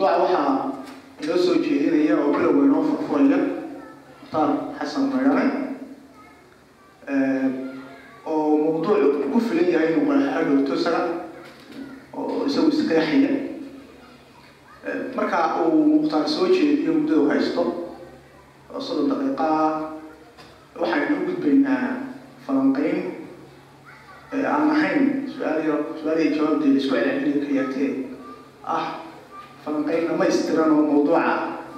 mawduuca waxaa inoo soo jeedinaya oo bilowga inoo furfuraya mukhtaar xasan maydhane oo mawduucu ku filan yahay inuu qaraxa dhowto isaga oo isagu isqeexaya marka uu mukhtaar soo jeediyo muddada u haysto oo soddon daqiiqa waxaynu u gudbaynaa falanqeyn aan ahayn su'aaliyo su'aalihi jawaabteeda isku celceliniyo ka yartee ah falanqeyn dhamaystiran oo mawduuca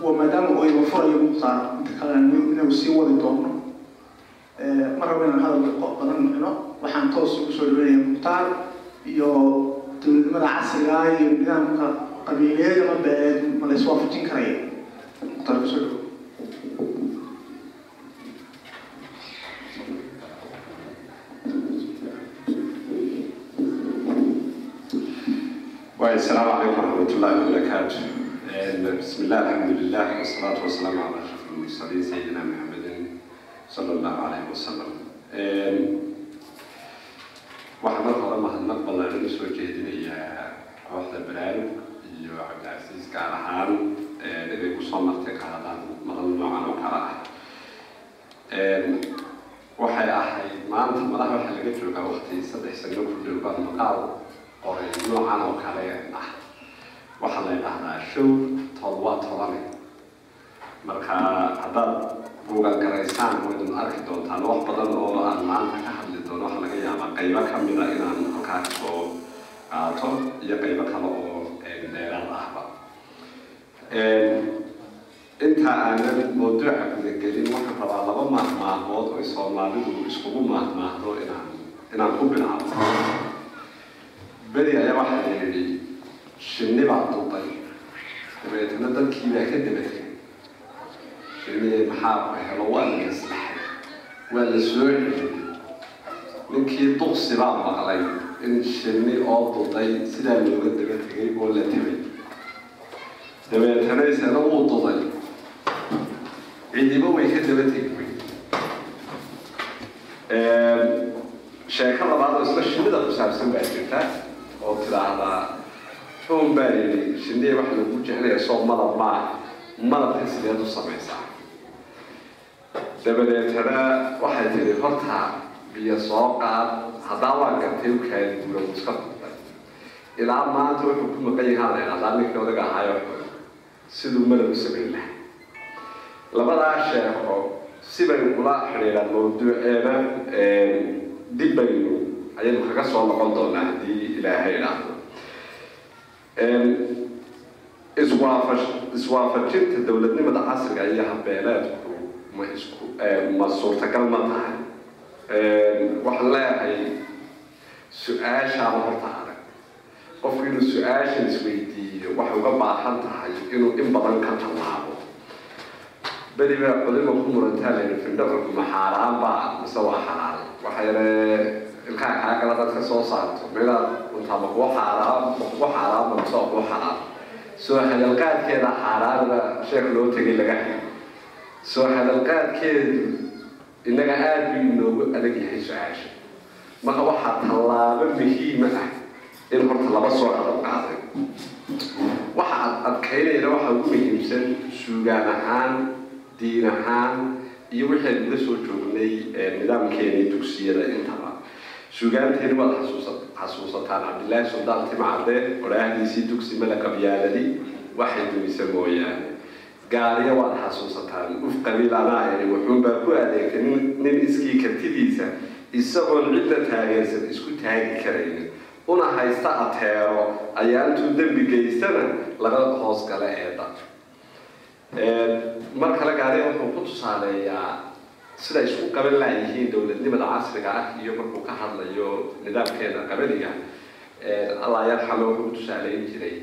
wa maadaama uu iba furayo mukhtaar inta kalena inuu sii wadi doono ma rabo inaan hadal badan micno waxaan toos ugu soo dhaweynaya mukhtaar iyo dowladnimada casriga iyo nidaamka qabiileed ama beeleed ma la iswaafajin karaya mukhtaar kusoo dhawo السلام عليكم ورحمة الله وبركاته بسم الله الحمد لله والصلاة والسلام على أشرف المرسلين سيدنا محمد صلى الله عليه وسلم waxaan marka hore mahadnaq ballaaran usoo jeedinayaa kooxda baraarug iyo cabdicasiis gaar ahaan inay kusoo martay ka hadlaan madal noocan oo kale ah waxay ahayd maanta madaxa waxaa laga joogaa waqti saddex sano ku dhow baan maqaal qoray noocan oo kale ah waxaa la yidhaahdaa show tol waa tolane marka haddaad buugan garaysaan waydun arki doontaan wax badan oo aan maanta ka hadli doono waxaa laga yaabaa qaybo ka mida inaan halkaa ka soo qaato iyo qaybo kale oo dheeraad ahba inta aanan mawduuca gudagelin waxaan rabaa laba maahmaahood oo soomaalidu iskugu maahmaahdo inaan inaan ku bilaabo beri ayaa waxaa la yidhi shinni baa duday dabeetana dadkii baa ka dabatay shinni maxaa helo waa la waa la soo celiyey ninkii duqsi maqlay in shinni oo duday sidaa looga daba oo la tabay dabeetana wuu duday cidiba way ka daba sheeko labaad oo isla shinnida ku baa jirta oo xun baa yidhi shinniya waxa lagu jecelaya soo malab maaha malabka sideed u samaysaa dabadeetana waxay tidhi horta biyo soo qaad haddaa waa gartay u kaadi guura muska duday ilaa maanta wuxuu ku maqan yahaa la idhahdaa ninkii odaga ahaayo siduu malab u samayn lahay labadaa sheeko sibay ula xidhiidhaan mawduuceena dib baynu ayaynu kaga soo noqon doonaa haddii ilaahay idhaahdo iswaafajinta dowladnimada casriga iyo habeeleedku ma isku ma suurtagal ma tahay. Waxaan leeyahay su'aashaaba horta adag qofku inuu su'aashan isweydiiyo waxay uga baahan tahay inuu in badan ka tallaabo beri baa culimo ku murantaa layidhi findhafarku ma baa mise waa xalaal? Waxaa yare ilkaha kaa kala dadka soo saarto meelaad untaa ma kuwa xaaraan ma kuwa xaaraan ma mise waa kuwa xalaal soo hadalqaadkeeda xaaraanba sheekh loo tegay laga hayo soo hadalqaadkeedu innaga aada buu inoogu adag yahay su'aasha marka waxaa tallaabo muhiima ah in horta laba soo hadal qaaday waxa ad adkaynayna waxaa ugu muhiimsan suugaan ahaan diin ahaan iyo wixii aynu la soo joognay nidaamkeenii dugsiyada intaba suugaanteeni waad xasuusa xasuusataan cabdillaahi suldaan timcade odhaahdiisii dugsi mala qabyaaladi waxay dumisa mooyaane gaariyo waad xasuusataan uf qabiil anaa ii wuxuunbaa ku adeegtay nin iskii kartidiisa isagoon cidla taageersan isku taagi karaynin una haysta ateero ayaa intuu dembi geystana laga hoos gala eedha mar kale gaariya wuxuu ku tusaaleeyaa sida isku qaban laayihiin dowladnimada casriga ah iyo markuu ka hadlayo nidaamkeeda qabaniga allah yarxame wuxuu tusaaleyn jiray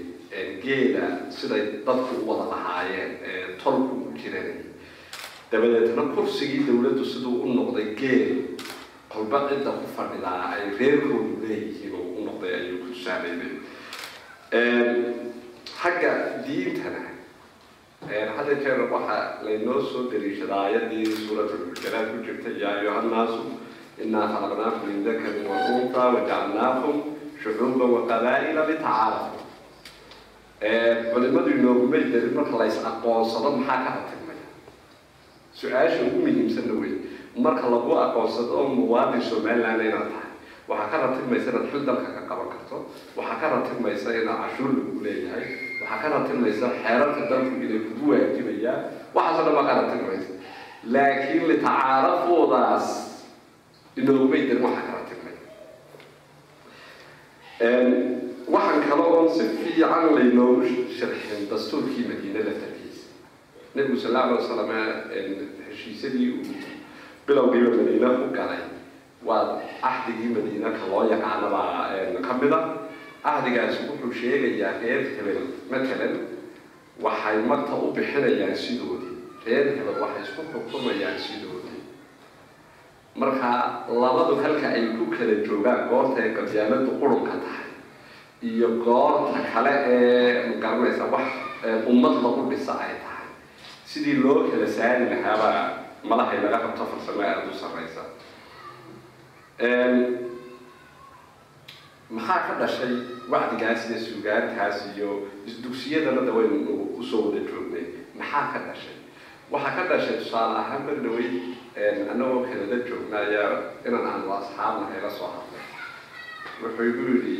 geeda siday dadku u wada lahaayeen tolku u jiran dabadeetna kursigii dowladdu siduu u noqday geel qolba cidda ku fadhidaa ay reerkoodu leeyihiin oo u noqday ayuu ku tusaaleynay. Xagga diintana hadda jeer waxaa laynoo soo dariishadaa ayadii suuratulxujaraat ku jirta yaa ayuha nnaasu inaa khalaqnaakum min dakarin wa wajacalnaakum shucuuban wa qabaa'ila litacaarafu culimadu inoogumay darin marka la is aqoonsado maxaa ka ratimaya su'aasha ugu muhiimsanna wey marka lagu aqoonsado oo muwaadin somaliland inaad tahay waxaa ka ratibmaysa inaad xil dalka ka qaban karto waxaa ka ratibmaysa inaad cashuur lagu leeyahay waxaa ka ratibmaysa xeerarka dalku inay kugu waajibayaan waxaasoo dhan baa ka ratibmaysa laakiin litacaarafoodaas inoogumay darin waxaa ka ratibmaya waxaan kale oon si fiican laynoogu sharxin dastuurkii madiine laftarkiisa nebigu sal alla alay wasalam heshiisyadii uu bilowgiiba madiina ku galay waa cahdigii madiina ka loo yaqaanabaa a cahdigaasi wuxuu sheegayaa reer hebel matalan waxay magta u bixinayaan sidoodii. Reer hebel waxay isku xukumayaan sidoodii. Marka labadu halka ay ku kala joogaan goorta ay qabyaaladu qurunka tahay iyo goorta kale ee magaranaysa wax ummad lagu dhisa ay tahay. Sidii loo kala saari lahaabaa malahay laga qabto farsamo aada u sarreysa maxaa ka dhashay wacdigaas iyo suugaantaas iyo isdugsiyadana da waynu u soo wada joognay maxaa ka dhashay? Waxaa ka dhashay tusaale ahaan bardhawey annagoo kalala joogna ayaa inan aanu asxaabna la soo hadlay. Wuxuu igu yidhi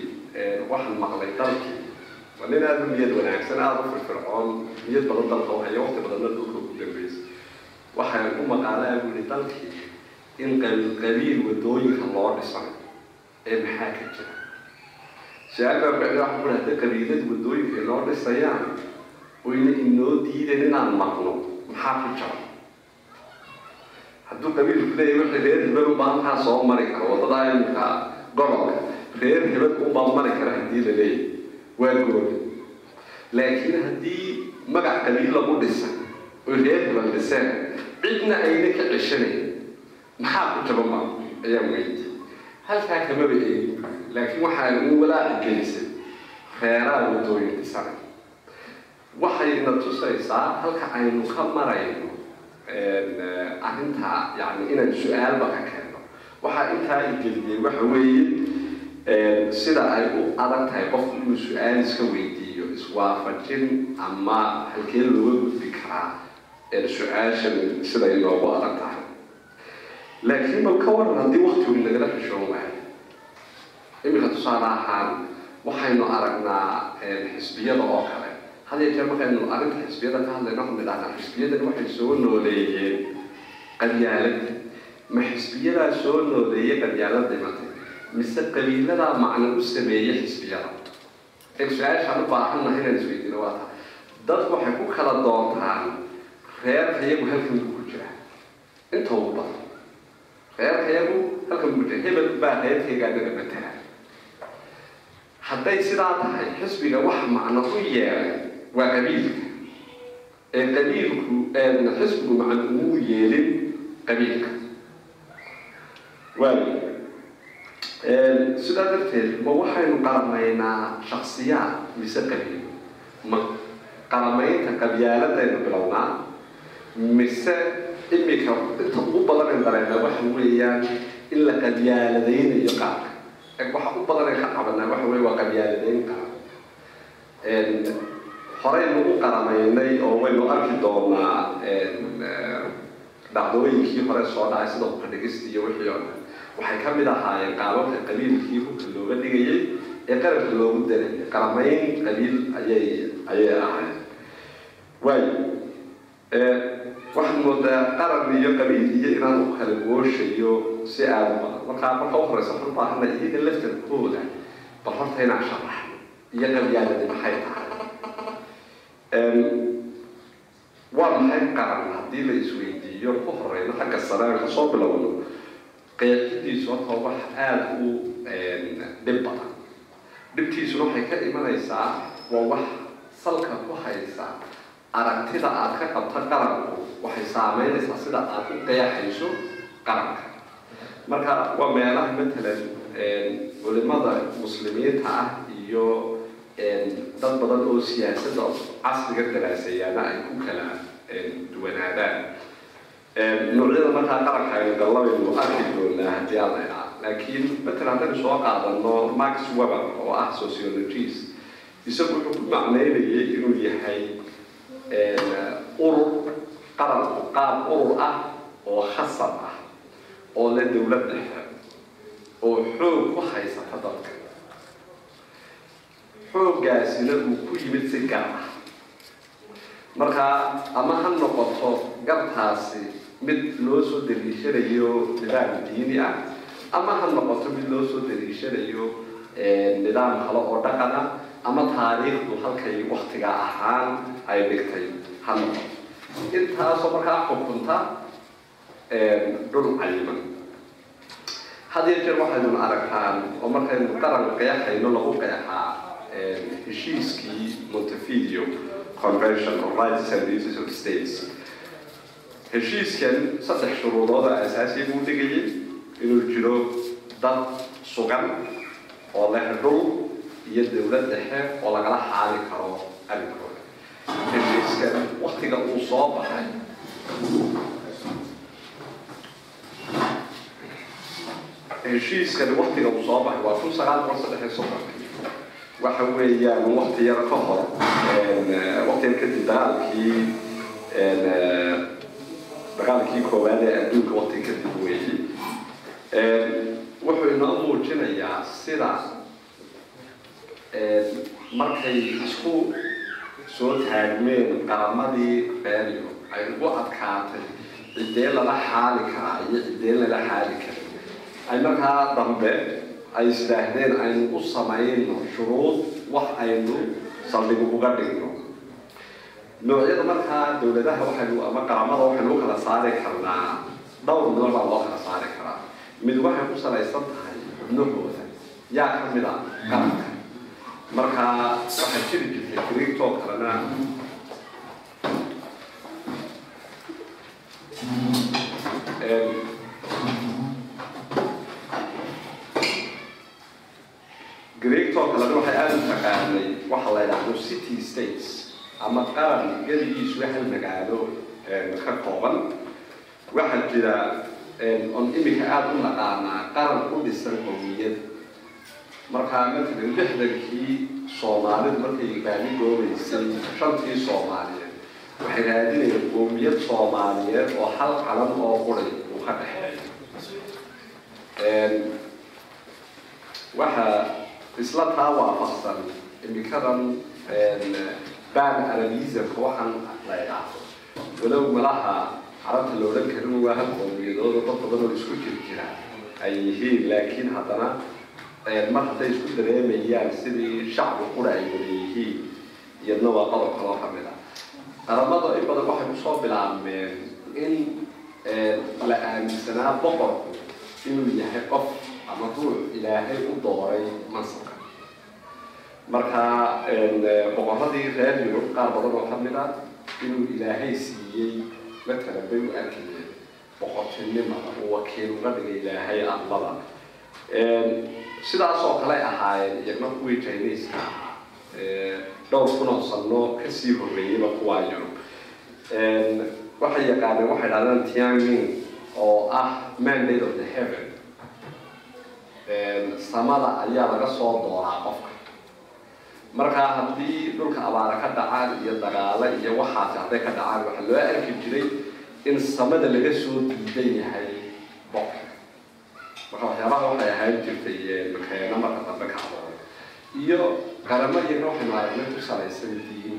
waxaan maqlay dalkii. Waa nin aada u niyad wanaagsan aada u firfircoon. Niyad badan dalka hayo waqti badanna dhulka ku dambeysay. Waxaan u maqaalaa buu yihi dalkii in qabiil waddooyinka loo dhisay ee maxaa ka jira su'aal baa bacda waxa ku hadda qabiilada waddooyinka loo dhisayaan oyna inoo diidan inaan maqno maxaa ku jira hadduu qabiilku leeyahay wixii reer hebel unbaa halkaa soo mari kara waddadaa imika gobolka reer hebel unbaa mari kara haddii la leeyahay waa gooni laakiin haddii magac qabiil lagu dhisay oy reer hebel dhiseen cidna ayna ka ceshanayn maxaa ku jaba ma ayaan weydi halkaa kamaba eegin laakiin waxaa u walaaci gelisay reeraha wadooyin dhisanay waxayna tusaysaa halka aynu ka marayno arrintaa yani inaan su'aalba ka keenno waxaa intaa igeliyey waxa weeye sida ay u adag tahay qofku inuu su'aal iska weydiiyo iswaafajin ama halkee looga gudbi karaa su'aashan siday inoogu adag tahay. Laakiin bal ka waran haddii waktigu nagala xishoon waayo tusaale ahaan waxaynu aragnaa xisbiyada oo kale. Had iyo jeer markaynu arrinta xisbiyada ka hadlayno waxaan idhahnaa xisbiyadani waxay soo nooleeyeen qabyaalada ma xisbiyadaa soo nooleeyay qabyaalad dhimatay mise qabiiladaa macno u sameeyey xisbiyada? Ee su'aashaan u baahannahay inaan isweydiino waa tahay dadku waxay ku kala doontaan reerka iyagu halkan ku jira. Inta ugu badan reerka iyagu halkan ku jira. Hebel baa reerkayga anaga matala hadday sidaa tahay xisbiga wax macno u yeelay waa qabiilka. Ee qabiilku xisbigu macno umuu yeelin qabiilka. Waayo sidaa darteed ma waxaynu qaramaynaa shaksiyaad mise qabiil? Ma qaramaynta qabyaaladaynu bilownaa? Mise imika inta ugu badan in waxa weeyaan in la qabyaaladaynayo qaabka waxa u badan ee ka qabanaa waxa weye waa qabyaaladayn qaran horeynu u qaramaynay oo waynu arki doonaa dhacdooyinkii hore soo dhacay sida hubkadhigista iyo wixii oo dhan. Waxay ka mid ahaayeen qaababka qabiilkii hubka looga dhigayay ee qaranka loogu darayay qaramayn qabiil ayay ayay ahayd waayo waxaad moodaa qaran iyo qabiil iyo inaan u kala gooshayo si aada badan markaa marka u horeysa waxaan u baahanay iyaga laftarkooda bal horta inaan sharaxno iyo qabyaaladi maxay tahay waa maxay qaran haddii la isweydiiyo ku horeyno xagga saraan ka soo bilowno qeexidiisu horta wax aada u dhib badan dhibtiisuna waxay ka imanaysaa waa wax salka ku haysa aragtida aad ka qabta qaranku waxay saameynaysaa sida aad u qeexayso qaranka marka waa meelaha matalan culimada muslimiinta ah iyo dad badan oo siyaasadda casriga daraasayaana ay ku kala duwanaadaan. Noocyada markaa qaranka aynu gallabaynu arki doonaa haddii aan laydhaa laakiin matalan haddaynu soo qaadano max weber oo ah sociologist isagu wuxuu ku macneynayay inuu yahay urur qaranku qaab urur ah oo khasab ah oo le dowlad dhexe oo xoog ku haysata dadka xooggaasina uu ku yimid si gar ah. Marka ama ha noqoto gartaasi mid loo soo daliishanayo nidaam diini ah ama ha noqoto mid loo soo daliishanayo nidaam kale oo dhaqan ah ama taariikhdu halkay waktiga ahaan ay dhigtay ha noqoto. Intaasoo markaa xukunta dhul cayiman had jeer waxaynu aragtaan oo markaynu qaran qeexayno lagu qeexaa heshiiskii montevideo convention of rights and of states. Heshiiskan saddex shuruudood oo asaasiya buu dhigayay inuu jiro dad sugan oo leh dhul iyo dowlad dhexe oo lagala xaali karo arrinkooda heshiiskan waktiga uu soo baxay heshiiskani waktiga uu soo baxay waa kun sagaal boqol saddex iyo soddonkii waxa weeyaan wakti yar ka hor wakti yar kadib dagaalkii dagaalkii koowaad ee adduunka wakti kadib weeyey wuxuu inoo muujinayaa sida markay isku soo taagmeen qaramadii beelyo ay ugu adkaatay ciddee lala xaali karaa iyo ciddee lala xaali karin ay markaa dambe ay isdhaahdeen aynu u samayno shuruud wax aynu saldhig uga dhigno. Noocyada markaa dowladaha waxaynu ama qaramada waxaynu u kala saari karnaa dhowr midal baa loo kala saari karaa. Mid waxay ku salaysan tahay xubnahooda yaa ka mid a qaranka. Markaa waxaa jiri jirtay greegtoo kalena greegtoo kalena waxay aada u taqaanay waxa la yidhaahdo city states. Ama qaran geligiisu hal magaalo ka kooban. Waxaa jira on imika aada u naqaanaa qaran u dhisan qowmiyad. Markaa matalan lixdankii soomaalidu markay baadi goobaysay shantii soomaaliyeed waxay raadinayeen qowmiyad soomaaliyeed oo hal calan oo quray uu ka dhexeeyo waxaa isla taa waafaqsan imikadan ban arabismka waxaan la idhaahdo walow malaha carabta la odhan karin waa hal qowmiyadooda dad badan oo isku jir ay yihiin laakiin haddana mar hadday isku dareemayaan sidii shacbi qura ay wada yihiin iyadna waa qodob kaloo ka mid ah qaramada in badan waxay ku soo bilaabmeen in la aaminsanaa boqorku inuu yahay qof ama ruux ilaahay u dooray mansabka marka boqoradii reer yurub qaar badan oo ka mid ah inuu ilaahay siiyey matalan bay u arkayeen boqortinimada uu wakiil uga dhigay ilaahay aqbada sidaas oo kale ahaayeen iyagna kuwii chineiska ahaa dhowr kun oo ka sii horreeyeyba kuwaa yurub waxay yaqaaneen waxay dhahdeen tianming oo ah mandate of the heaven samada ayaa laga soo dooraa qofka. Markaa haddii dhulka abaara ka dhacaan iyo dagaalo iyo waxaasi hadday ka dhacaan waxaa loo arki jiray in samada laga soo diidan yahay boqorka marka waxyaabaha waxay ahaan jirtay makeeno marka dambe ka adoon iyo qaramo iyagna waxaynu aragnay ku salaysan diin.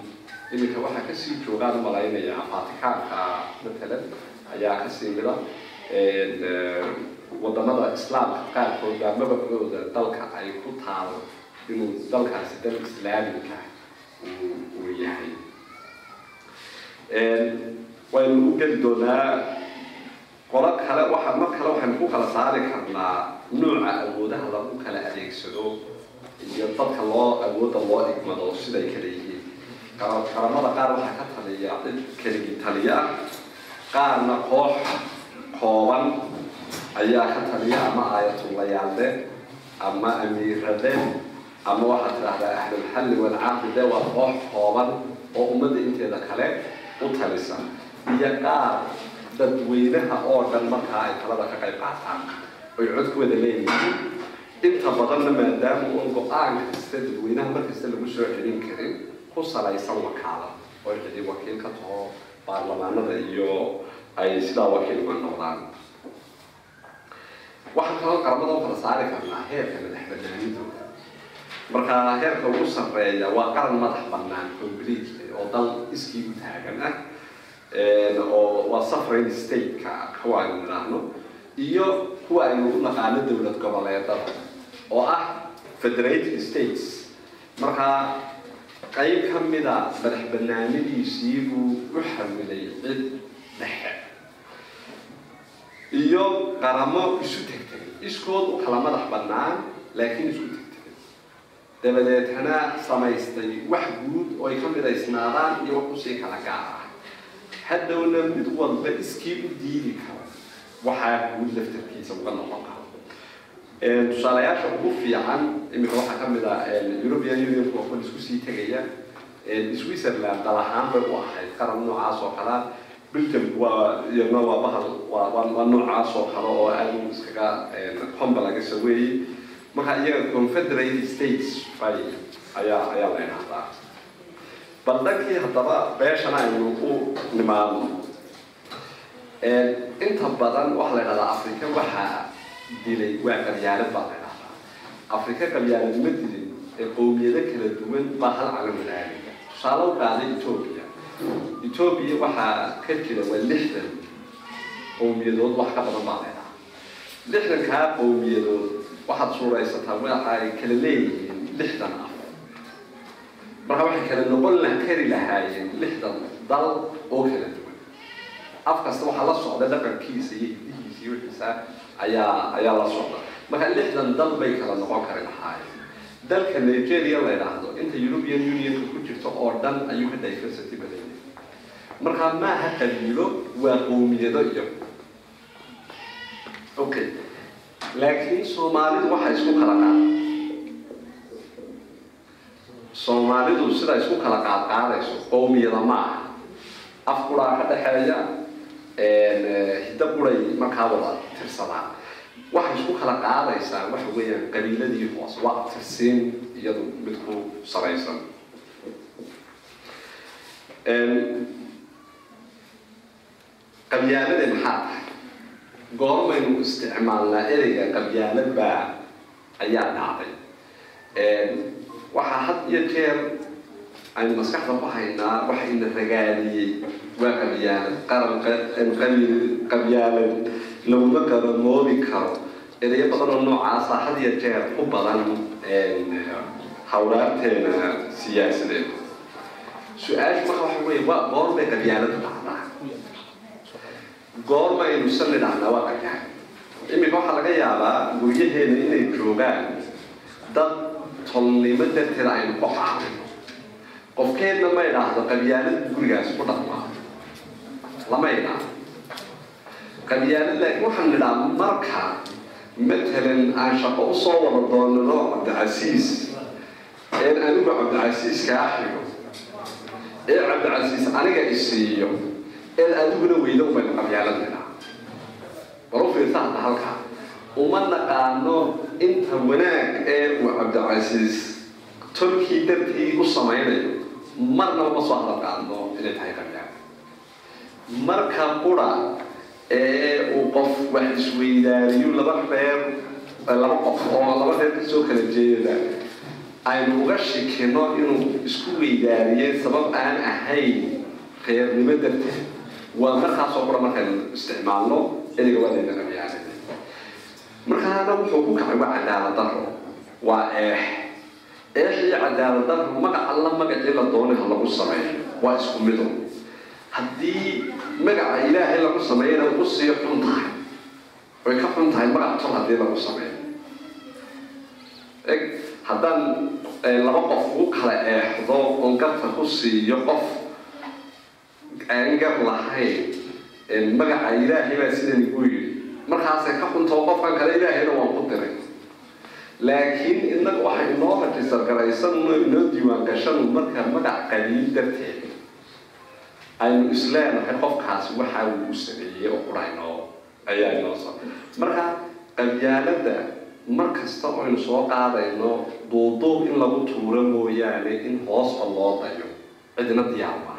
Iminka waxaa ka sii joogaan malaynayaa fatikaanka matalan ayaa ka sii mida waddamada islaamka qaarkood baa mabacooda dalka ay ku taalo inuu dalkaasi dal islaamika uu yahay waynu u geli doonaa qolo kale waxa mar kale waxaynu ku kala saari karnaa nuuca awoodaha lagu kala adeegsado iyo dadka loo awooda loo igmado siday kala yihiin qaramada qaar waxaa ka taliya cid keligii taliya ah qaarna koox kooban ayaa ka taliya ama aayatullayaale ama amiirade ama waxaad tidhaahdaa ahlulxalli walcaaqide waa koox kooban oo ummadda inteeda kale u talisa. Iyo qaar dadweynaha oo dhan markaa ay talada ka qayb qaataan oy cod ku wada leeyihiin. Inta badanna maadaama uun go'aan kasta dadweynaha markasta lagu soo celin karin ku salaysan wakaalad oo cidi wakiil ka taho baarlamaanada iyo ay sidaa wakiil uga noqdaan waxaan kaloo qaramada u kala saari karnaa heerka madax banaanidooda marka heerka ugu sarreeya waa qaran madax banaan completely oo dal iskii taagan ah oo waa suffering state-ka kuwa aynu nidhaahno iyo kuwa aynu u naqaano dowlad goboleedada oo ah federated states. Marka qayb ka mida madax banaanidiisii buu u xawilay cid dhexe iyo qaramo isu tegtegay iskood kala madax bannaan laakiin isku tegtegay dabadeetana samaystay wax guud oo ay ka midaysnaadaan iyo wax u sii kala gaar ah hadhowna mid walba iskii u diidi karo. Waxaa guud laftarkiisa uga noqon karo. Tusaalayaasha ugu fiican imika waxaa ka mid ah european union waa kuwan isku sii tegaya. Switzerland dal ahaan bay u ahayd qaran noocaas oo kalea belgium waa iyadna waa bahal waa waa noocaas oo kale oo aad iskaga xomba laga saweeyey marka iyaga confederated states bay ayaa ayaa la idhahdaa bal dhankii haddaba beeshana aynu u nimaadno inta badan waxaa la idhahdaa afrika waxaa dilay waa qabyaalad baa la idhahdaa afrika qabyaalad ma dilin ee qowmiyado kala duwan baa hal calan wadaagaya tusaale u qaaday etoobiya etoobiya waxaa ka jira waa lixdan qowmiyadood wax ka badan baa la idhahaa lixdankaa qowmiyadood waxaad suuraysataa waxa ay kala leeyihiin lixdan af marka waxay kala noqon la kari lahaayeen lixdan dal oo kala duwan. Af kasta waxaa la socda dhaqankiisa iyo hidihiisa iyo wixiisa ayaa ayaa la socda. Marka lixdan dal bay kala noqon kari lahaayeen. Dalka nigeria la yidhaahdo inta european unionka ku jirto oo dhan ayuu ka diversity badan yahay marka maaha qabiilo waa qowmiyado iyo okay. Laakiin soomaalidu waxay isku kala qaad soomaalidu sida isku kala qaadqaadayso qowmiyada ma. Aha af quraa ka dhexeeya hiddo quray markaa wada tirsadaan waxay isku kala qaadaysaa waxa weeyaan qabiiladii hoose waa tirsiin iyadu mid ku salaysan qabyaalada maxaa? Tahay goormaynu isticmaalnaa ereyga qabyaalad baa ayaa dhacday. Waxaa had iyo jeer aynu maskaxda ku haynaa waxa ina ragaaliyey waa qabyaalad qaran qabiil qabyaalad laguma qaramoobi karo. Ereyo badan oo noocaasa had iyo jeer ku badan hawlaarteena siyaasadeed. Su'aashu marka waxa weeye waa goormay qabyaaladu dhacdaa goormaynu san nidhahnaa waa qabyaalad iminka waxaa laga yaabaa guryaheena inay joogaan dad tolnimo darteeda aynu ku caawino qofkeenna ma idhaahdo qabyaalad gurigaasi ku dhaqmaa lama idhaahdo qabyaalad laakiin waxaan nidhaa marka matalan aan shaqo u soo wada doonano cabdicasiis een anigu cabdicasiis kaa xigo ee cabdicasiis aniga isiiyo eed adiguna weydo ubaynu qabyaalad nidhaa bal fiirsa halkaa uma naqaano inta wanaag ee uu cabdicasiis tolkii dartii u samaynayo marnaba ma soo hadalqaadno inay tahay qabyaalad marka qura ee uu qof wax isweydaariyo laba reer laba qof oo laba reer ka soo kala jeeda aynu uga shikino inuu isku weydaariyey sabab aan ahayn reernimo darteed waa markaasoo qura markaynu isticmaalno ereyga waa layna qabyaalad markaana wuxuu ku kacay waa cadaalad daro waa eex eex iyo cadaalad daro magac alla magacii la doonay ha lagu sameeyo waa isku mido haddii magaca ilaahay lagu sameeyana ugu sii xun tahay way ka xun tahay magac tol haddii lagu sameeyo eg haddaan laba qof ugu kala eexdo oon garta ku siiyo qof aan gar lahayn magaca ilaahay baa sidan igu yidhi. Markaasay ka xuntao qofkan kale ilaahayna waan ku diray. Laakiin innaga waxay inoo rajistar garaysan inoo diiwaan gashan marka magac qabiil darteed. Aynu isleenahay qofkaasi waxa uu sameeyey oo qura inoo ayaa inoo sa marka qabyaaladda mar kasta oynu soo qaadayno duuduub in lagu tuuro mooyaane in hoosba loo dayo. Cidna diyaar maaha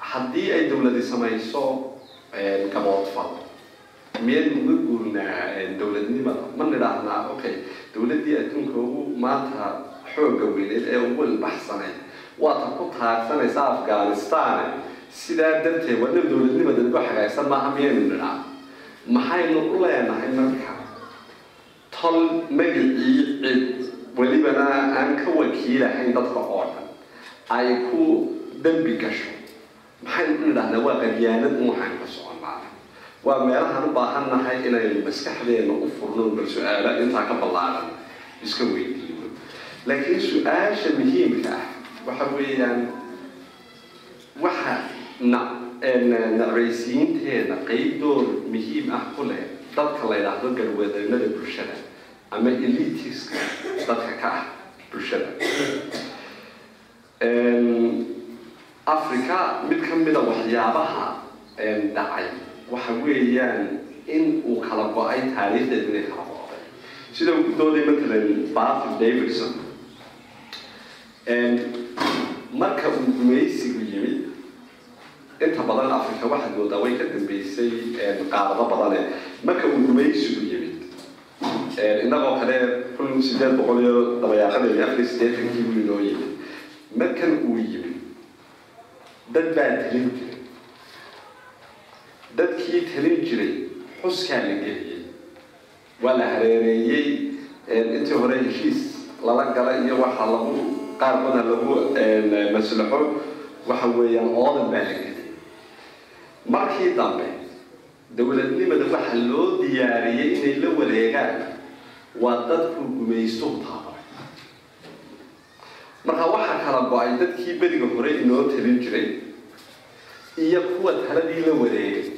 haddii ay dowladi samayso gaboodfal miyaynu uga guurnaa dowladnimada ma nidhaahnaa okay dowladdii adduunka ugu maanta xoogga weyneed ee ugu ilbaxsanayd waata ku taagsanaysa afghanistan. Sidaa darteed waa dhan dowladnimada uga hagaagsan maaha miyaynu nidhaa. Maxaynu u leenahay marka? Tol magacii cid. Welibana aan ka wakiilahayn dadka oo dhan ay ku dembi gasho. Maxaynu u nidhahnaa waa qabyaanad un waxaynu ka soconnaa waa meelahaan u baahan nahay inaynu maskaxdeena u furno bal su'aala intaa ka ballaaran iska weydiino. Laakiin su'aasha muhiimka ah waxa weeyaan waxa na nacbaysiinteeda qeybdood muhiim ah ku leh dadka la yidhaahdo garwadanada bulshada ama elitiska dadka ka ah bulshada africa mid ka mida waxyaabaha dhacay waxa weeyaan in uu kala go'ay taariikhdeedu inay kala go-day sida uu ku dooday matalan basil davidson. Marka uu gumaysigu yimid inta badan africa waxaad moodaa way ka dambeysay qaarado badane marka uu gumaysigu yimid innagoo kale kun sideed boqol iyo dabayaaqadeedi afar buu inoo yimid markan uu yimid dad baa talin jiray dadkii talin jiray xuskaa la geliyey waa la hareereeyey intii hore heshiis lala gala iyo waxa lagu qaarkooda lagu maslaxo waxa weeyaan oodan baa la geliyey markii dambe dowladnimada waxa loo diyaariyey inay la wareegaan waa dadku gumaysto taabaray marka waxaa kala go'ay dadkii beriga hore inoo talin jiray iyo kuwa taladii la wareegay.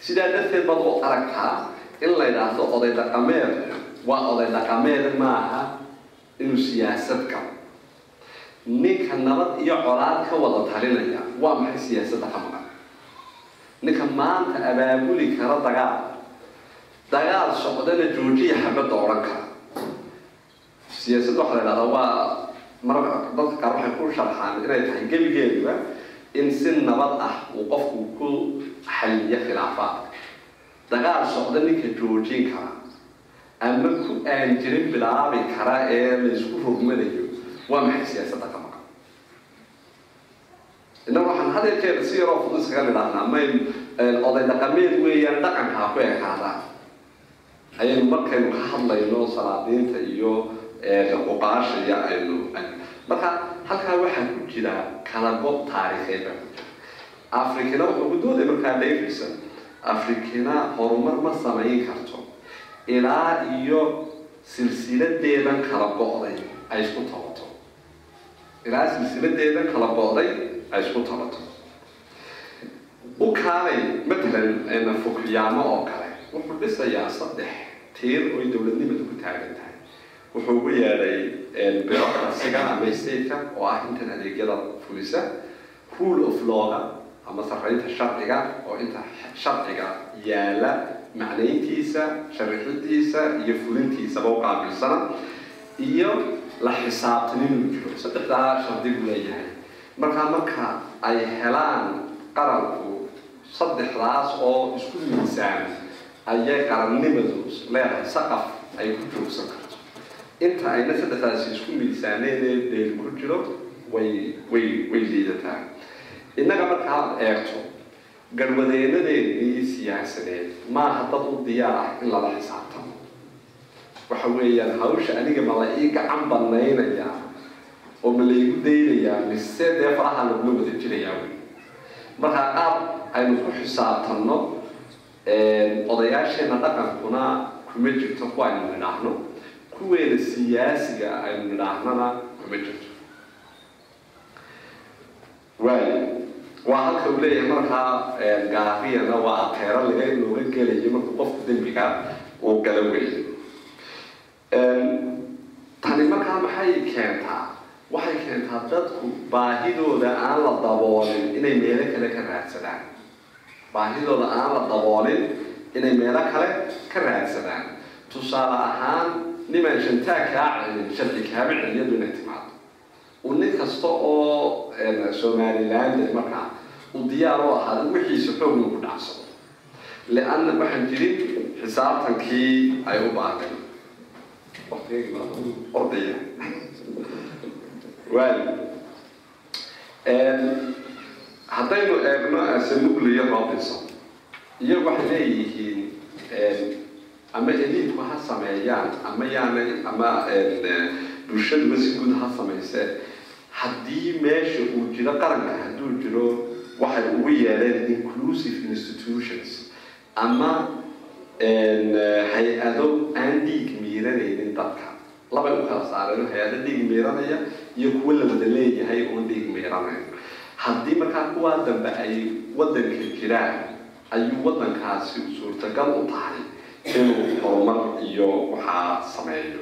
Sidaa darteed baad u aragtaa in la yidhaahdo oday dhaqameed waa oday dhaqameed maaha inuu siyaasad galo ninka nabad iyo colaad ka wada talinaya waa maxay siyaasadda ka maqan ninka maanta abaabuli kara dagaal dagaal socdana joojiya xabadda odhan kara. Siyaasadda waxaa la yidhahdaa waa marka dadka qaar waxay ku sharxaan inay tahay gebigeeduba in si nabad ah uu qofku ku xaliyo khilaafaadka dagaal socda ninka joojin kara ama ku aan jirin bilaabi kara ee laysku rogmanayo waa maxay siyaasadda ka maqan? Innaga waxaan had iyo jeer si yaroo fudud iskaga nidhaahnaa may oday dhaqameed weeyaan dhaqankaa ku ekaadaan ayaynu markaynu ka hadlayno salaadiinta iyo aynu marka halkaa waxaa ku jira kala gob taariikheed baa ku jira afrikina wuxuu ku dooday markaa davidson afrikina horumar ma samayn karto. Ilaa iyo silsiladeedan kala go-day ay isku tabato. Ilaa silsiladeedan kala go-day ay isku tabato. U kaalay matalan fukuyaamo oo kale wuxuu dhisayaa saddex tiir oy dowladnimadu ku taagan tahay wuxuu ugu yeedhay bureaucracyga ama stateka oo ah intan adeegyada fulisa rule of lawga ama sarreynta sharciga oo inta sharciga yaalla macnayntiisa sharixidiisa iyo fulintiisaba u qaabilsana iyo la xisaabtan inuu jiro. Saddexdaa shardi buu leeyahay. Markaa marka ay helaan qaranku saddexdaas oo isku miisaan ayay qarannimadu leedahay saqaf ay ku joogsan karto inta ayna saddexdaasi isku miisaaneenee deel ku jiro way way way liidataa innaga markaad eegto garwadeenadeennii siyaasadeed maaha dad u diyaar ah in lala xisaabtamo waxa weeyaan hawsha aniga ma la ii gacan banaynayaa oo ma laygu daynayaa mise dee faraha lagula wada jirayaa wey markaa qaab aynu ku xisaabtanno odayaasheena dhaqankuna kuma jirto kuwa aynu nidhaahno kuweena siyaasiga aynu nidhaahnana kuma jirto. Waayo waa halka uu leeyahay markaa gaariyana waa ateero laga looga gelayo marka qofku dembiga uu gala weeyo tani markaa maxay keentaa? Waxay keentaa dadku baahidooda aan la daboolin inay meelo kale ka raadsadaan. Baahidooda aan la daboolin inay meelo kale ka raadsadaan. Tusaale ahaan nimaan shantaa kaa sharci kaama celiyadu inay timaado uu nin kasta oo somaliland markaa uu diyaar u ahaada wixiisa xoogna ku dhacsado lianna waxaan jirin xisaabtankii ay u baahden ordaya waayo haddaynu eegno asanugliyo robinson iyagu waxay leeyihiin ama eliidku ha sameeyaan ama yaanay ama bulshaduba si guud ha samaysee haddii meesha uu jiro qaranka hadduu jiro waxay ugu yeeleen inclusive institutions ama hay'ado aan dhiig miiranaynin dadka labay u kala saareen hay'ado dhiig miiranaya iyo kuwo la wada leeyahay oon dhiig miiranayn haddii markaa kuwaa dambe ay waddanka jiraan ayuu waddankaasi suurtagal u tahay inuu horumar iyo waxaa sameeyo.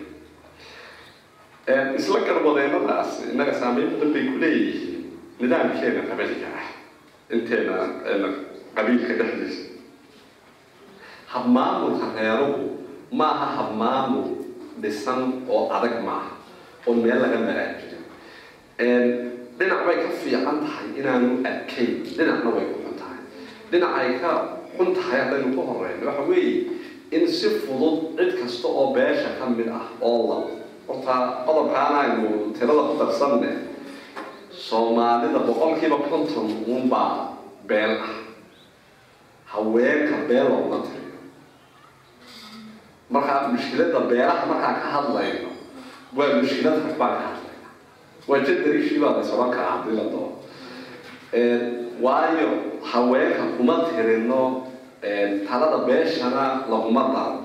Isla garwadeenadaas innaga saameyn badan bay ku leeyihiin nidaamkeena qabaliga ah inteena qabiilka dhexdiisa. Habmaamulka reeruhu maaha habmaamul dhisan oo adag maaha oo meel laga maraa jiro dhinac bay ka fiican tahay inaanu adkayn. Dhinacna way ku xun tahay. Dhinac ay ka xun tahay haddaynu ku horeyno waxa weeye in si fudud cid kasta oo beesha ka mid ah oo la horta qodobkaan aynu tirada ku darsanne soomaalida boqolkiiba konton uunbaa beel ah. Haweenka beel looma tiriyo. Markaa mushkilada beelaha markaan ka hadlayno waa mushkilad rag baan ka hadlayna waa jadariishii baa la soban karaa haddii la doo waayo haweenka kuma tirino talada beeshana laguma daro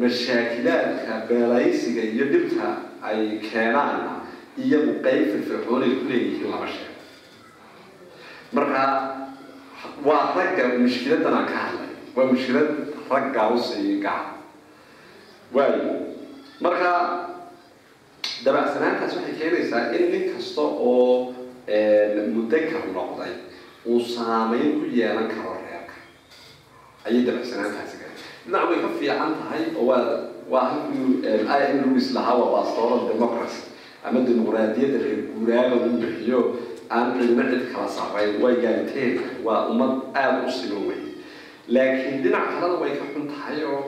mashaakilaadka beelaysiga iyo dhibka ay keenaanna iyagu qeyb firfircoonay ku leeyihiin lama sheego marka waa ragga mushkiladan aan ka hadlay waa mushkilad raggaa u sii gaca waayo marka dabacsanaantaas waxay keenaysaa in nin kasta oo mudakar noqday uu saameyn ku yeelan karo ayay dabacsanaantaasi galeen dhinac way ka fiican tahay oo waa waa halkuu im louis lahaa waa bastoral democracy. Ama dimuqraadiyadda reer guuraaga uu bixiyo aan cidna cid kala sarrayn way gaaliteen waa ummad aada u siman wey laakiin dhinac kalena way ka xun tahay oo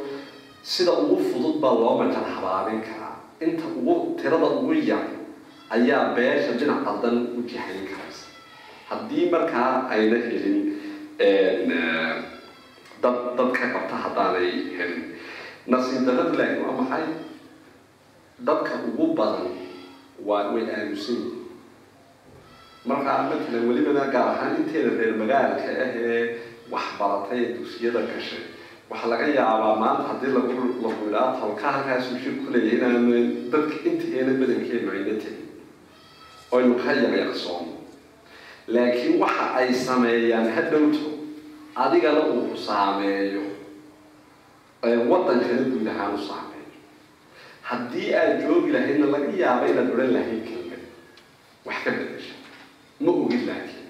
sida ugu fudud baa loo majar habaabin karaa. Inta ugu tirada ugu yar ayaa beesha dhinac qaldan u jihayn karaysa haddii markaa ayna helin dad dad ka qabta haddaanay helin nasiib darradu laakiin waa maxay dadka ugu badan waa way aamusan yihiin markaa matalan welibana gaar ahaan inteeda reer magaalka ah ee waxbaratay ee dugsiyada gashay waxaa laga yaabaa maanta haddii lagu idhaa tolka halkaasuu shir ku leeyahay inaanu dadka inteena badankeenu ayna tegin oynu ka yaqyaqsoono laakiin waxa ay sameeyaan hadhowto adigana uu saameeyo waddankana guud ahaan u saameeyo. Haddii aad joogi lahaydna laga yaaba inaad odhan lahayd kelmad. Wax ka bedesha. Ma ogid laakiin.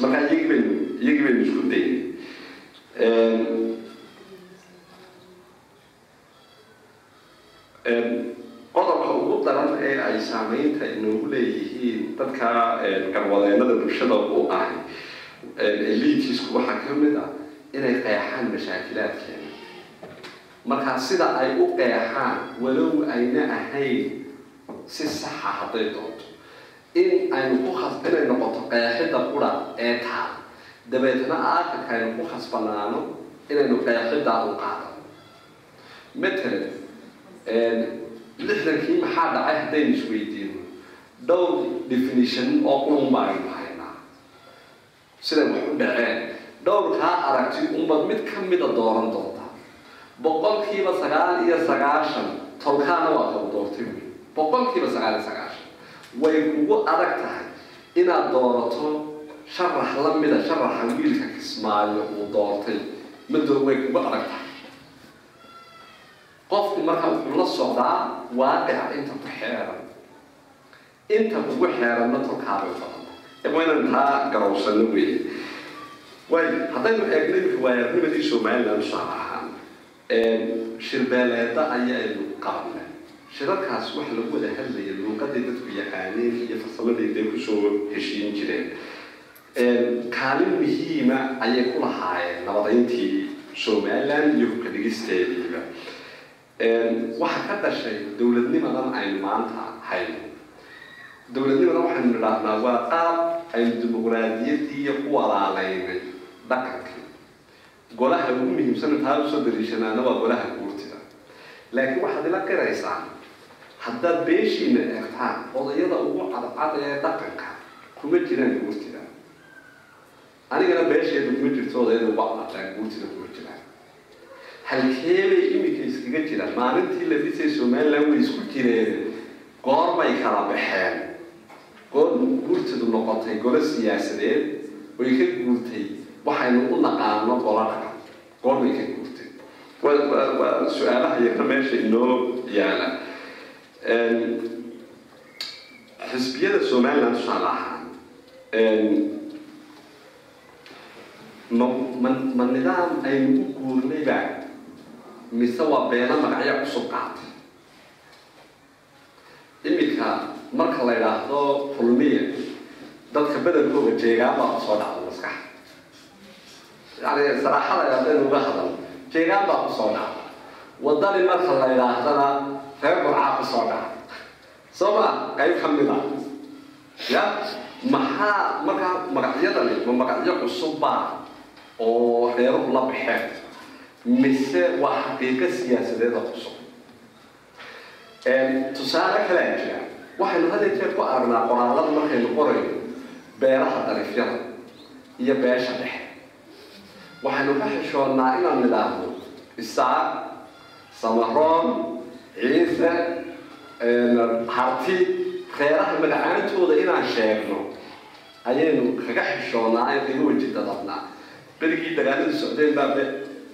Markaa iyagii baynu iyagii baynu isku daynay qodobka ugu daran ee ay saameynta inoogu leeyihiin dadka garwadeenada bulshada u ahay eliitiisku waxaa ka mid ah inay qeexaan mashaakilaadkeena markaa sida ay u qeexaan walow ayna ahayn si saxa hadday doonto in aynu ku khas inay noqoto qeexidda qura ee taal dabeetna aakhirka aynu ku khasbanaano inaynu qeexiddaa u qaadano matalan lixdankii maxaa dhacay haddaynu isweydiino dhowr definition oo qurun baaynu haynaa siday wax u dhaceen dhowrkaa aragti unbad mid ka mida dooran doonta. Boqolkiiba sagaal iyo sagaashan tolkaana waa kala doortay wy boqolkiiba sagaal iyo sagaashan way kugu adag tahay inaad doorato sharax la mida sharaxa wiilka kismaayo uu doortay. Madoo way kugu adag tahay. Qofku markaa wuxuu la socdaa waaqica inta ku xeeran. Inta kugu xeeranna tolkaabay badanta waa inaan taa garowsano weeye waayo haddaynu eegno imika waayarnimadii somaliland tusaale ahaan shirbeeleeda ayaynu qabanay shirarkaas waxa lagu wada hadlaya luuqaday dadku yaqaaneen iyo farsamadayday ku soo heshiin jireen kaalin muhiima ayay ku lahaayeen nabadayntii somaliland iyo hubka waxaa ka dhashay dowladnimadan aynu maanta hayno dowladnimadan waxaynu nidhaahnaa waa qaab aynu dimuqraadiyaddii ku walaalaynay dhaqankii golaha ugu muhiimsan taa u soo dariishanaana waa golaha guurtida. Laakiin waxaad ila qiraysaa haddaad beeshiina eegtaan odayada ugu cadcad ee dhaqanka kuma jiraan guurtida. Anigana beesheeda kuma jirto odayada ugu cadcadaan guurtida kuma jiraan. Halkeebay iminka iskaga jiraan? Maalintii la dhisay somaliland way isku jireen. Goorbay kala baxeen goor guurtidu noqotay golo siyaasadeed way ka guurtay waxaynu u naqaano golo dhaqan goor bay ka guurtay waa su'aalaha yarna meesha inoo yaalla. Xisbiyada somaliland tusaale ahaan ma ma ma nidaam aynu u guurnayba mise waa beena magacyo cusub qaatay. Iminka marka la yidhaahdo fulmiya dadka badankooga jeegaan baa ku soo dhacda maskaxa yani saraaxada haddaynu uga hadal. Baa ku soo dhacda. Wadani marka la yidhaahdana reer burcaa ku soo dhaca soo ma qayb ka mid a ya maxaa markaa magacyadani ma magacyo cusubbaa oo reeruhu la baxeen? Mise waa xaqiiqo siyaasadeeda cusub? Tusaale kalea jira waxaynu had jeer ku aragnaa qoraalada markaynu qorayno beeraha darifyada iyo beesha dhexe. Waxaynu ka xishoonnaa inaan nidhaahno isaaq samaroon ciise harti reeraha magacaantooda inaan sheegno. Ayaynu kaga xishoonnaa ay kaga wejida dabnaa berigii dagaaladu socdeen baabe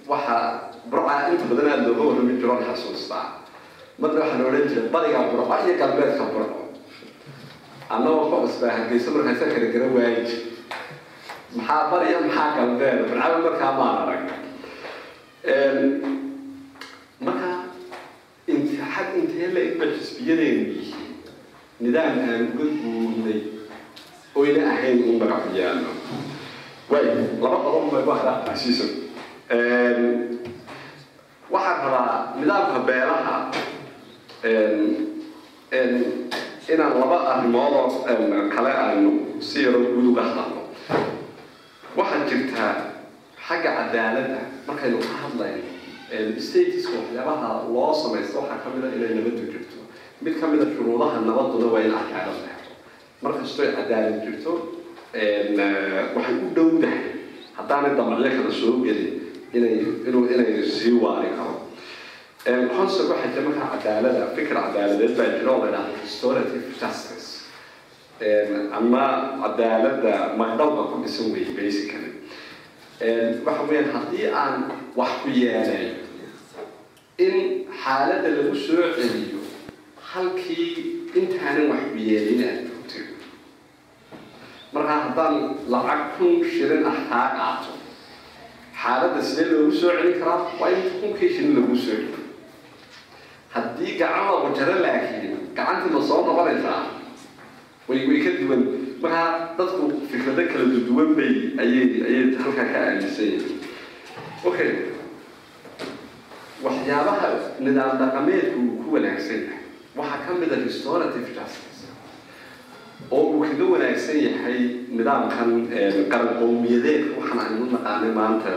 waxaa burca inta badan aada looga warrami jiroon xasuustaa marna waxaa la odhan jiray bariga burco iyo galbeedka burco annagoo ka cusbaa hargeysa markaasa kala gara waayi maxaa bariya maxaa galbeed burcaba markaa maan arag marka intixad intee la egba xisbiyadeenu yihiin nidaam aan uga guurnay oyna ahayn in magacu yaallo way laba qodob bay ku hadaa asiiso waxaan rabaa nidaamka beelaha inaan laba arrimoodoo kale aanu si yaro guud uga hadalno waxaa jirtaa xagga cadaaladda markaynu ka hadlayno statiska waxyaabaha loo samaysto waxaa ka mid a inay nabaddu jirto mid ka mid shuruudaha nabaduna waa in cadaalad leeto markastoo cadaalad jirto waxay u dhowdahay haddaanay damacyo kala soo gelin inay inay sii waari karo concept waxaa jira markaa cadaalada fikir cadaaladeed baa jira oo la yidhahdo restorative justice. Ama cadaaladda magdhowga ku dhisan weeye basically. Waxa weeyaan haddii aan wax ku yeelay in xaaladda lagu soo celiyo halkii intaanan wax ku yeelin aad joogtay. Markaa haddaan lacag kun shilin ah kaa qaato xaaladda sidee loogu soo celin karaa? Waa in kunkii shilin lagu soo celiyo haddii gacan lagu jaro laakiin gacantii ma soo noqonaysaa. Way way ka duwan. Markaa dadku fikrado kala duwan bay ayay ayay halkaa ka aaminsan yihiin. Okay waxyaabaha nidaam dhaqameedku uu ku wanaagsan yahay. Waxaa ka mid a restorative justice oo uu kaga wanaagsan yahay nidaamkan qaran qowmiyadeedka waxaan aynu naqaanay maanta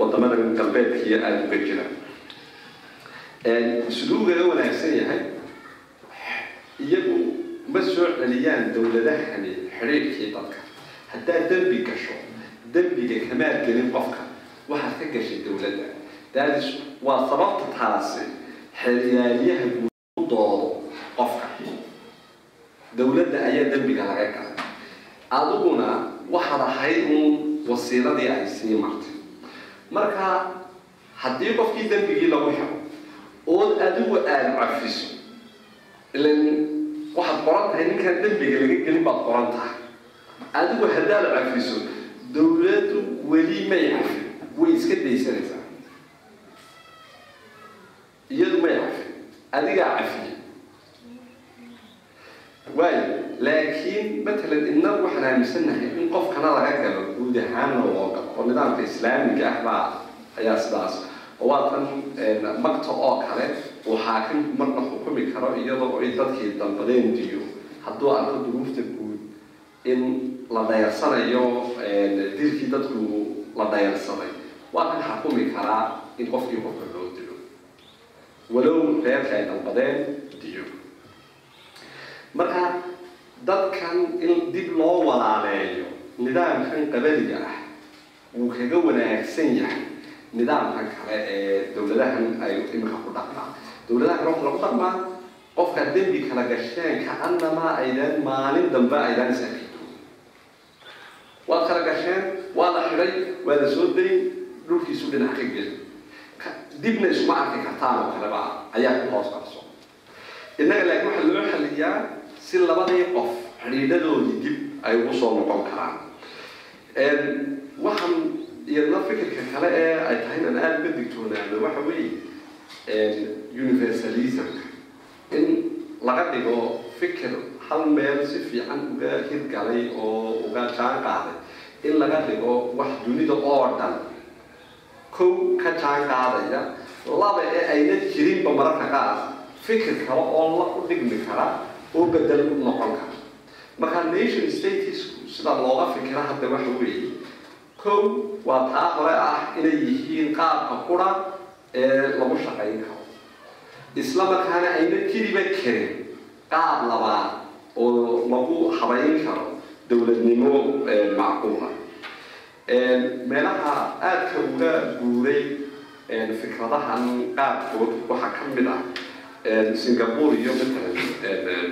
waddamada galbeedkiiyo aada uga jira siduu ugaga wanaagsan yahay iyagu ma soo celiyaan dowladahani xidhiirkii dadka. Haddaad dembi gasho dembiga kamaad gelin qofka waxaad ka gashay dowladda daadis waa sababta taasi xeryaaliyaha guud u doodo qofka. Dowladda ayaa dembiga laga galay. Adiguna waxaad ahayd uun wasiiladii ay sii martay. Marka haddii qofkii dembigii lagu xiro ood adigu aada cafiso ilan waxaad qoran tahay ninkaan dembiga laga gelin baad qoran tahay adigu haddaad cafiso dowladdu way iska daysanaysaa. Iyadu may cafin adigaa cafiya waayo laakiin matalan innagu waxaan aaminsannahay in qofkana laga galo guud ahaanna loo galo oo nidaamka islaamiga ah baa ayaa sidaas waa tan magta oo kale uu xaakim marna xukumi karo iyadoo ay dadkii dalbadeen diyo hadduu arko duruufta guud in la dhayarsanayo dilkii dadku la dhayarsaday waa kan xukumi karaa in qofkii qofka loo dilo walow reerka ay dalbadeen diyo marka dadkan in dib loo walaaleeyo nidaamkan qabaliga ah wuu kaga wanaagsan yahay nidaamkan kale ee dowladahan ay imika ku dhaqmaa dowladaha kale waxa lagu dhaqmaa qofka dembi kala gasheen ka-annamaa aydan maalin dambe aydan is arki doonin waad kala gasheen waa la xidhay waa la soo dayn dhulkiisu dhinac ka geli dibna isuma arki kartaan oo kaleba ayaa ku hoos qarso innaga laakiin waxaa loo xaliyaa si labadii qof xidhiidhadoodii dib ay ugu soo noqon karaan waxaan iyadna fikirka kale ee ay tahay inaan aada uga digtoonaano waxa weeye universalismka. In laga dhigo fikir hal meel si fiican uga hirgalay oo uga jaan qaaday in laga dhigo wax dunida oo dhan kow ka jaan qaadaya laba ee ayna jirinba mararka qaar fikir kale oo la u dhigmi kara oo bedel u noqon kara. Marka nation states sida looga fikira hadda waxa weeye kow waa taa hore ah inay yihiin qaabka qura ee lagu shaqayn karo. Isla markaana ayna jiriba karin qaab labaad oo lagu habayn karo dowladnimo macquula. Meelaha aadka uga guuray fikradahan qaabkood waxaa ka mid ah singapore iyo matalan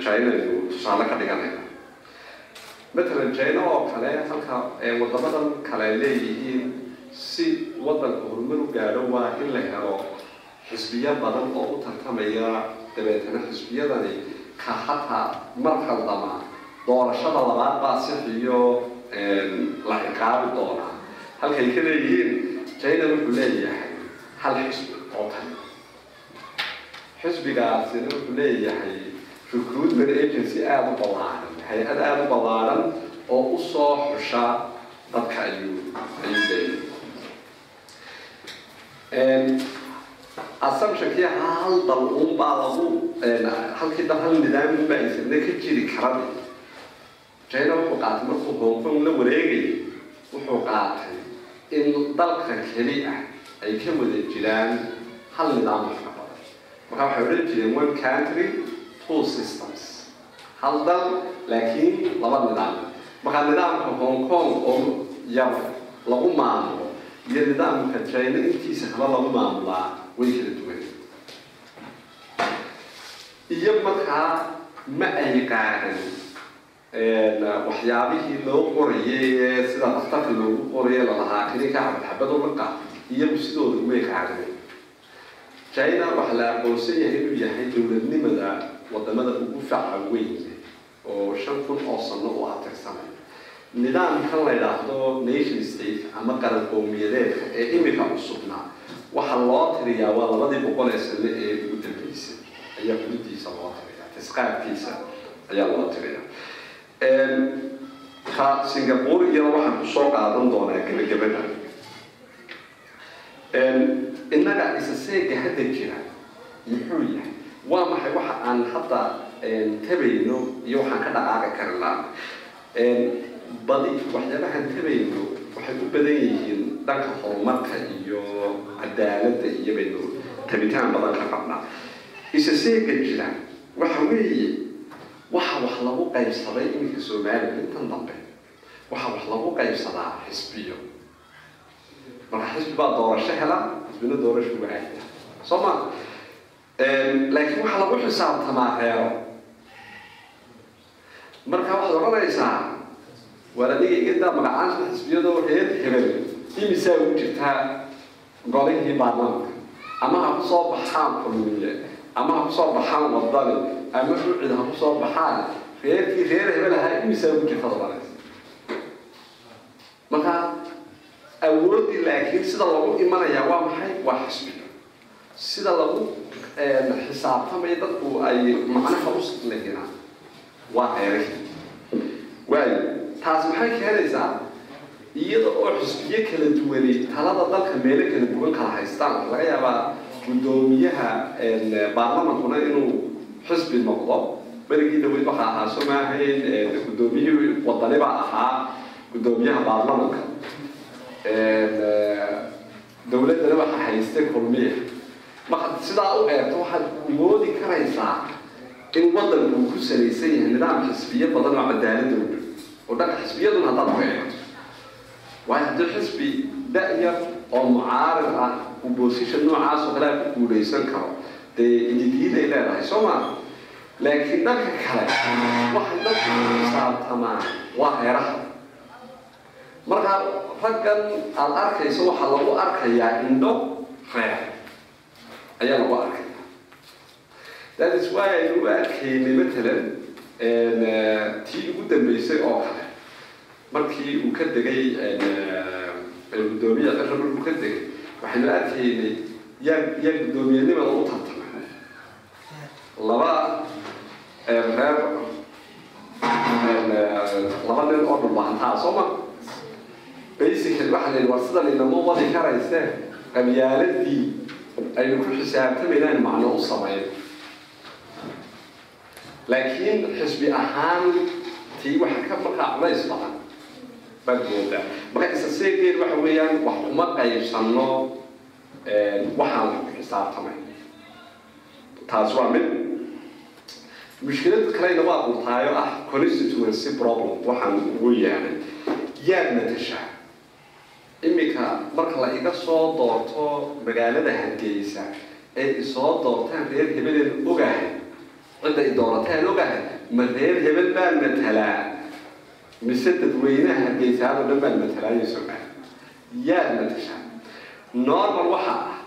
china aynu tusaale ka dhiganayna matalan china oo kale halka wadamadan kale leeyihiin si wadanka horumar u gaadho waa in la helo xisbiyo badan oo u tartamaya dabeetana xisbiyadani ka hataa mar khaldama doorashada labaad baa sixiyo la ciqaabi doonaa. Halkay ka leeyihiin china wuxuu leeyahay hal xisbi oo kale. Xisbigaasina wuxuu leeyahay recruitment agency aada u ballaaran hay'ad aada u ballaaran oo u soo xusha dadka ayuu hal dal unbaa lagu halkii dal hal nidaam unbaa isna ka jiri karan china wuxuu qaatay markuu hong la wareegayay wuxuu qaatay in dalka keli ah ay ka wada jiraan hal nidaam wax badan marka waxay odhan jireen one country two systems hal dal laakiin laba nidaam marka nidaamka hong kong oo yar lagu maamulo iyo nidaamka china intiisa kale lagu maamulaa way kala duwan iyo markaa ma ay qaadan waxyaabihii loo qorayay sida daktarka loogu qorayay lalahaa kininka xabadxabad u laqa iyagu sidooda umay qaadan china waxaa la aqoonsan yahay inuu yahay dowladnimada waddamada ugu faca weyn oo kun oo sano u atirsanay nidaamkan la nation state ama qaran ee imika cusubna waxaa loo tiriyaa waa labadii boqol ee sano ee ugu dambeysay. Ayaa xududiisa loo tiriyaa. Tisqaabkiisa ayaa loo tiriyaa. Ka singapore waxaan ku soo qaadan doonaa gebagabada innaga isa seega hadda jira muxuu yahay? Waa maxay waxa aan hadda tabayno iyo waxaan ka dhaqaaqi kari laha badi waxyaabahan tabayno waxay u badan yihiin dhanka horumarka iyo cadaaladda iyo baynu tabitaan badan ka qabnaa. Isa seega jira waxa weeye waxa wax lagu qaybsaday iminka soomaaliya intan dambe waxa wax lagu qaybsadaa xisbiyo. Marka xisbi baa doorasho hela xisbina doorasho waayda soo ma? Laakiin waxaa lagu xisaabtamaa reero marka waxaad odhanaysaa waar adiga igadaa magacaanta xisbiyadoo reer hebel imisaa ugu jirtaa golihii baarlamaanka ama ha ku soo baxaan kulmiye ama ha ku soo baxaan wadani ama ucid ha ku soo baxaan? Reerkii reer hebel ahaa imisaa ugu jirta odhanaysa marka awooddii laakiin sida lagu imanayaa waa maxay? Waa xisbiga. Sida lagu xisaabtamaya dadku ay macnaha u lehinaan waa reerahi waayo taas maxay keenaysaa iyada oo xisbiyo kala duwanay talada dalka meelo kala duwan kala haystaan. Laga yaabaa guddoomiyaha baarlamankuna inuu xisbi noqdo. Berigii dhaweyd waxaa ahaa soo maahayn guddoomiyihii wadani baa ahaa guddoomiyaha baarlamanka. Dowladdana waxaa haystay kulmiya sidaa u eegto waxaad moodi karaysaa in waddanku uu ku salaysan yahay nidaam xisbiyo badan oo dhow oo dhanka xisbiyaduna haddaad ku eegto waayo haddii xisbi da-yar oo mucaarid ah uu boosisha noocaas oo kale ku guulaysan karo dee ididiiday leedahay soo maa laakiin dhanka kale waxay dadku xisaabtamaan waa reeraha markaa raggan aada arkayso waxaa lagu arkayaa indho reer ayaa lagu arkaya that is why aynu u arkaynay matalan tii ugu dambeysay oo kale markii uu ka degay guddoomiya cira markuu ka degay waxaynu arkaynay yaa yaa guddoomiyanimada u tartamay laba reer laba nin oo dhulbahantaa soo ma basically waxaa la yidhi war sidan inama wadi karaysee qabyaaladii aynu ku xisaabtamaynaan macno u sameyn laakiin xisbi ahaan tii waxa ka markaa culays badan baad moodaa marka isa seegeed waxa weeyaan wax kuma qaybsano waxaan xisaabtamay taas waa mid mushkilad kalena waa qurtaayo ah constituency problem waxaan ugu yeelay yaad matashaa iminka marka la iga soo doorto magaalada hargeysa ee isoo doortaan reer hebeleen ogahay cidda i doorataan ogahay ma reer hebel baan matalaa mise dadweynaha hargeysaado dhan baan matalaayo ogahay yaad matashaa normal waxa ah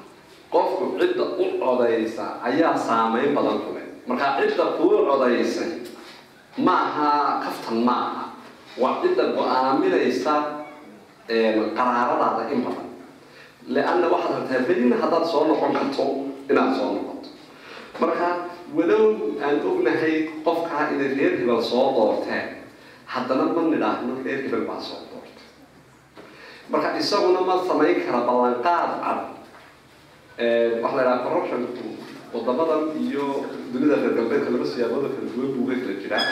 qofku cidda u codaysa ayaa saameyn badan ku leh markaa cidda kuu codaysay ma aha kaftan ma aha waa cidda go'aaminaysa qaraaradaada in badan leanna waxaad rabtaa belina haddaad soo noqon karto inaad soo noqoto marka walow aan. Ognahay qofkaa inay reer hebel soo doorteen haddana ma nidhaahno reer hebel baa soo doortay marka isaguna ma samayn kara ballanqaad cad waxa la idhaha corruptionku wadamadan iyo dunida reer galbeedka laba siyaabooda kala duwan buu uga kala jiraa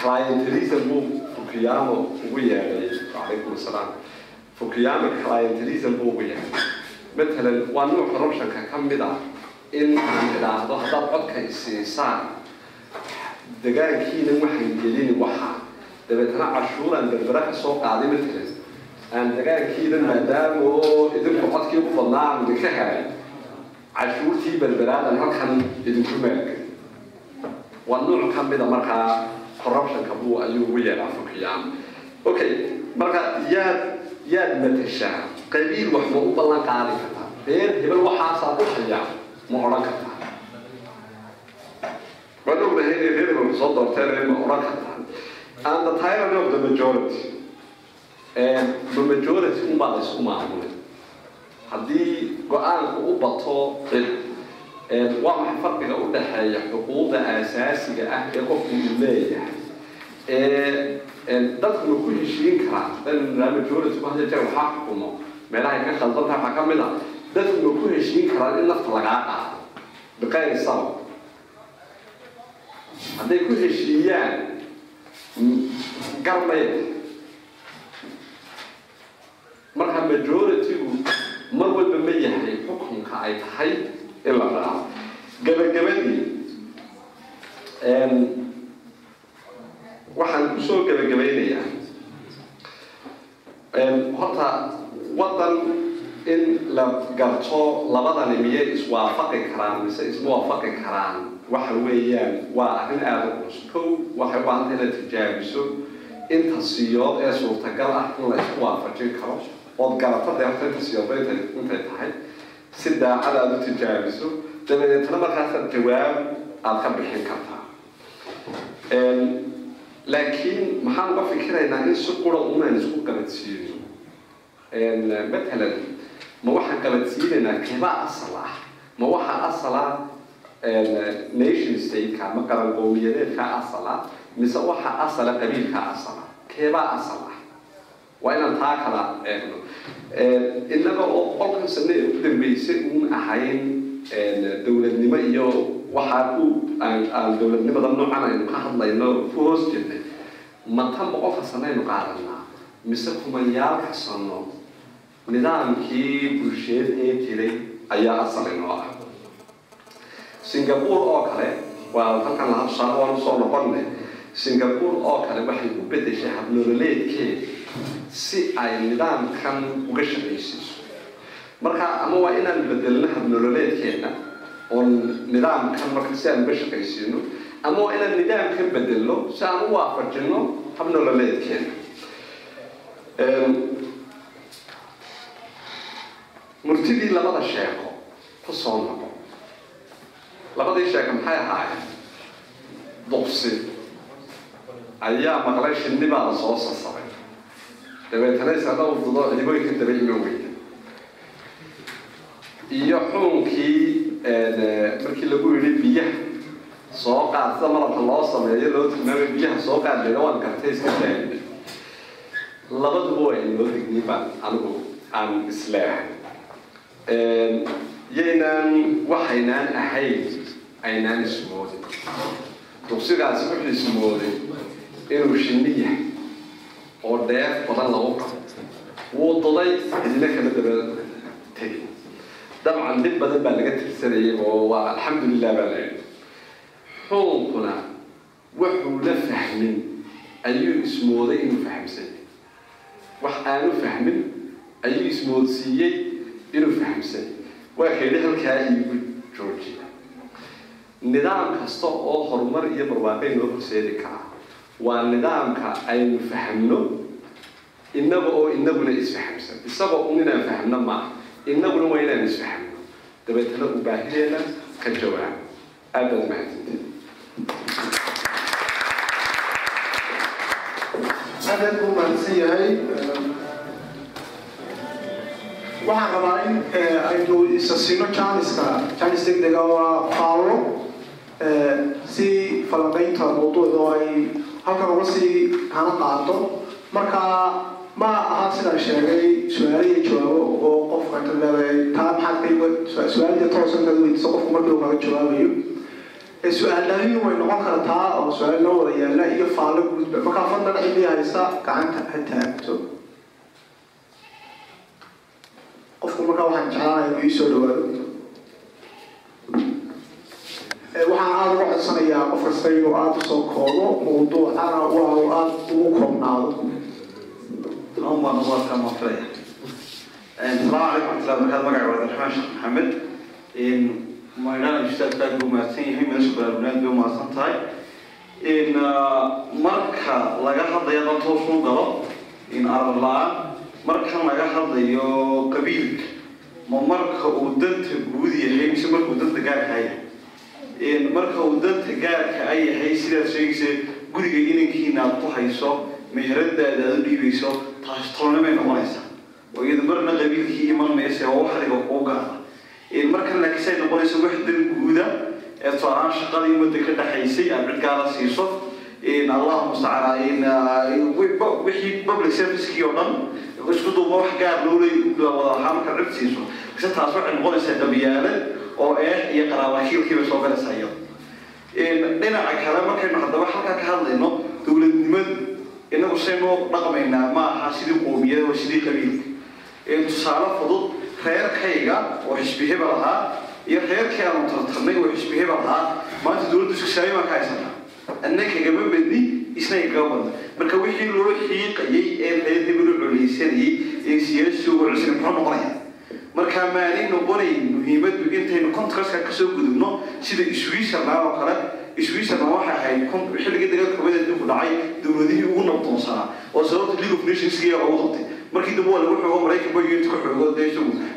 clientelism buu fukiyamo ugu yeedhay calaykum assalaam fukiyamo clientelism buu ugu yeedhay matalan waa nuuc corruptionka ka mid ah in aan idhaahdo haddaad codka isiisaan degaankiina waxaan gelin waxa. Dabeetana cashuuraan berbera ka soo qaaday matalan aan degaankiina maadaama oo idinku codkii u badnaa aan idinka helay cashuurtii berberaadan halkan idinku maalgeli waa nuuc ka mida markaa corruptionka buu ayuu ugu yeedhaa fukiyaan okay marka yaad yaad matashaa qabiil wax u ballan qaadi kartaa. Reer hebel waxaasaa u hayaa ma odhan kartaa waan ognahay inay reer hebel ku soo doorteen ma odhan kartaa and the tyranny of the majority the majority unbaa la isku maamulay haddii go'aanku u bato cid waa maxay farqiga u dhexeeya xuquuqda aasaasiga ah ee qofku uu leeyahay dadku ma ku heshiin karaa majority ku hadda jeer waxaa xukumo meelahay ka khaldantaha waxaa ka mid ah dadku ma ku heshiin karaan in nafta lagaa qaado. Biqayri hadday ku heshiiyaan garmaya marka majority-gu mar walba ma yahay xukunka ay tahay in la raaco. Gabagabadii waxaan ku soo gabagabaynayaa. Horta waddan in la garto labadani miyay iswaafaqi karaan mise isma waafaqi karaan. Waxa weeyaan waa arrin aada u culus kow waxay u baahanta inaad tijaabiso inta siyood ee suurtagal ah in la isku waafajin karo. Ood garato deerto inta siyoodba intay tahay. Si daacad aada u tijaabiso dabadeetna markaasaad jawaab aada ka bixin kartaa. Laakiin maxaan uga fikiraynaa in si qura unaan isku qaladsiino matalan ma waxaan qaladsiinaynaa keebaa asal ah ma waxaa asal nation stateka ama qaran qowmiyadeedka asal ah mise waxaa asala qabiilka asal ah keebaa asal ah waa inaan taa kala eegno. Innaga oo qolkan sane ee u dambeysay uun ahayn dowladnimo iyo waxaa u aan dowladnimada noocan aynu ka hadlayno ku hoos jirnay ma tan boqolka sanaynu qaadanaa mise kumayaalka sano nidaamkii bulsheed ee jiray ayaa asal inoo ah singapore oo kale waa halkan laha tusaale waan u soo noqonne singapore oo kale waxay u bedeshay habnololeedkeeda si ay nidaamkan uga shaqaysiiso marka ama waa inaan bedelno habnololeedkeena oo nidaamkan marka si aan uga shaqaysiino ama waa inaan nidaamkan bedelno si aan u waafajino habnololeedkeena murtidii labada sheeko ku soo noqo labadii sheeko maxay ahaayeen? Duqsi ayaa maqlay shinni baa la soo sasaray. Dabeetana isana u dudo ciibooyinka daba iman weyda iyo xuunkii markii lagu yidhi biyaha soo qaad sida malabka loo sameeyo loo tilmaamay biyaha soo qaadleeda waan gartay iska daayina labaduba waa inoo digni baan anigu aan isleehay yaynaan waxaynaan ahayn aynaan ismoodin. Duqsigaasi wuxuu ismooday inuu shinni yahay oo dheef badan lagu qabo. Wuu duday cidina kala daba tegi dabcan dhib badan baa laga tirsanayay oo waa alxamdulilah baa la xuunkuna wuxuu la fahmin ayuu ismooday inuu fahamsan yahay wax aanu fahmin ayuu ismoodsiiyey inuu fahamsan waa kaydhi iigu joojiya nidaam kasta oo horumar iyo barwaaqay noo horseedi karaa waa nidaamka aynu fahamno innaga oo inaguna isfahamsan. Isagoo un inaan fahamno maaha inaguna waa inaan isfahamno dabeetana u baahideena ka jawaab. Aad baad mahadsantiin aad buu mahadsan yahay waxaan rabaa in aynu isa sino janiska janis degdega waa qaalo si falanqaynta mawduucda ay halkan uga sii hana qaato. Marka ma aha sidaan sheegay su'aalo iyo jawaabo oo qofka leedahay. Taa maxaad ka su'aalida toosan kaad weydiiso qofku kaga jawaabayo. Su'aalaalin way noqon kartaa oo su'aal wada yaalla iyo faallo guudba markaa fadlan cidii haysa gacanta ha taagto qofka markaa waxaan jeclaanahay inuu iisoo dhawaado waxaan aada uga codsanayaa qof kasta inuu aada u soo koodo mawduucana waa ah uu aada ugu koobnaado amaan waadkaa maafilaya asalaamu calaykum waratullahi barakaatu magaca cabdiraxmaan sheekh maxamed maydhana ustaadka aad buu mahadsan yahay meesha baraarugnaad bay umahadsan tahay. Ah, marka laga hadlaya dan toos uu galo in arar la'aan marka laga hadlayo qabiilka ma marka uu danta guud yahay mise markuu danta gaarka ayahay marka uu danta gaarka a yahay sidaad sheegaysa guriga inankiina aad ku hayso meheradaada aad u dhiibayso taas tolnimay noqonaysaa oo iyada marna qabiilkii iman mayse oo waxdiga kuu gaada markan laakiin say noqonaysa wax dan guuda ee tusaalahaan shaqadii ummadda ka dhexaysay aad cidgaala siiso allah mustacaan wixii public servicekii oo dhan isku duuba wax gaar loolay wada markaad cid siiso mise taas waxay noqonaysaa qabyaalad oo eex iyo qaraabakiilkiiba soo galaysaa iyada dhinaca kale markaynu haddaba halkaa ka hadlayno dowladnimadu. Inagu saynu dhaqmaynaa ma aha sidii qoomiyada reerkayga oo xisbi hebel ahaa iyo reerkii aanu tartarnay oo xisbi hebel maanta dowladda iskusaayo baan ka haysanaa anna kagama badni isna igaga badna marka wixii loo xiiqayay ee hebel u coleysanayay ee siyaasi ugu celisanay muxuu noqonayaa marka maalin noqonayn muhiimaddu intaynu contraska ka soo gudubno sida switzerland oo kale. Switzerland waxay ahayd xilligii dagaalka kubadda adduunku dhacay dowladihii ugu nabdoonsanaa oo sababta league of nationskiga loogu qabtay markii dambe waa lagu xoogo maraykanba unit ka xoogo dee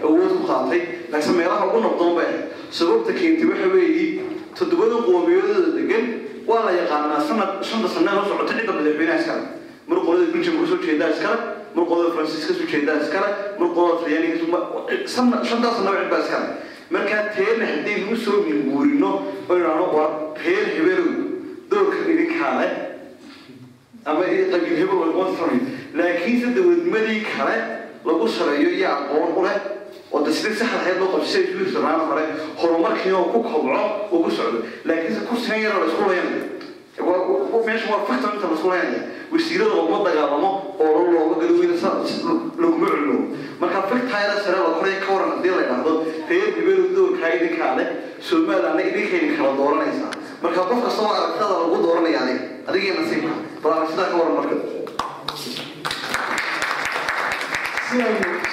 awood ku qaatay laakiin meelaha ugu nabdoon bay ahayd. Sababta keentay waxa weeye toddobada qoomiyadooda degan waa la yaqaanaa sanad shanta sanee la socota cidda madaxweynaha iskale mar qolada belgium ka soo jeedaa iskale mar qolada faransiiska soo jeedaa iskale mar qolada talyaaniga shantaas cid baa iskale markaa teena haddaynu u soo minguurino oo idhaahno waa reer hebelow doorka idinkaa ama qabiil hebel laakiinse dowladnimadii kale lagu sareeyo iyo aqoon u leh oo de sidii loo qabsay switzerland hore horumarkii oo ku kobco uu ku socdo laakiinse kursigan yaroo la isku leynaya meesha waa factor inta la isku leynaya wasiirada looma dagaalamo oo looga gadoweyna laguma culmo marka factayada sare la koraya ka waran haddii la idhaahdo reer hibeelu doorkaa idinkaa leh somalilandna idinkayna kala dooranaysaa marka qof kastoo aragtada lagu dooranaya adiga adigii nasiibka bal aragtidaa ka waran marka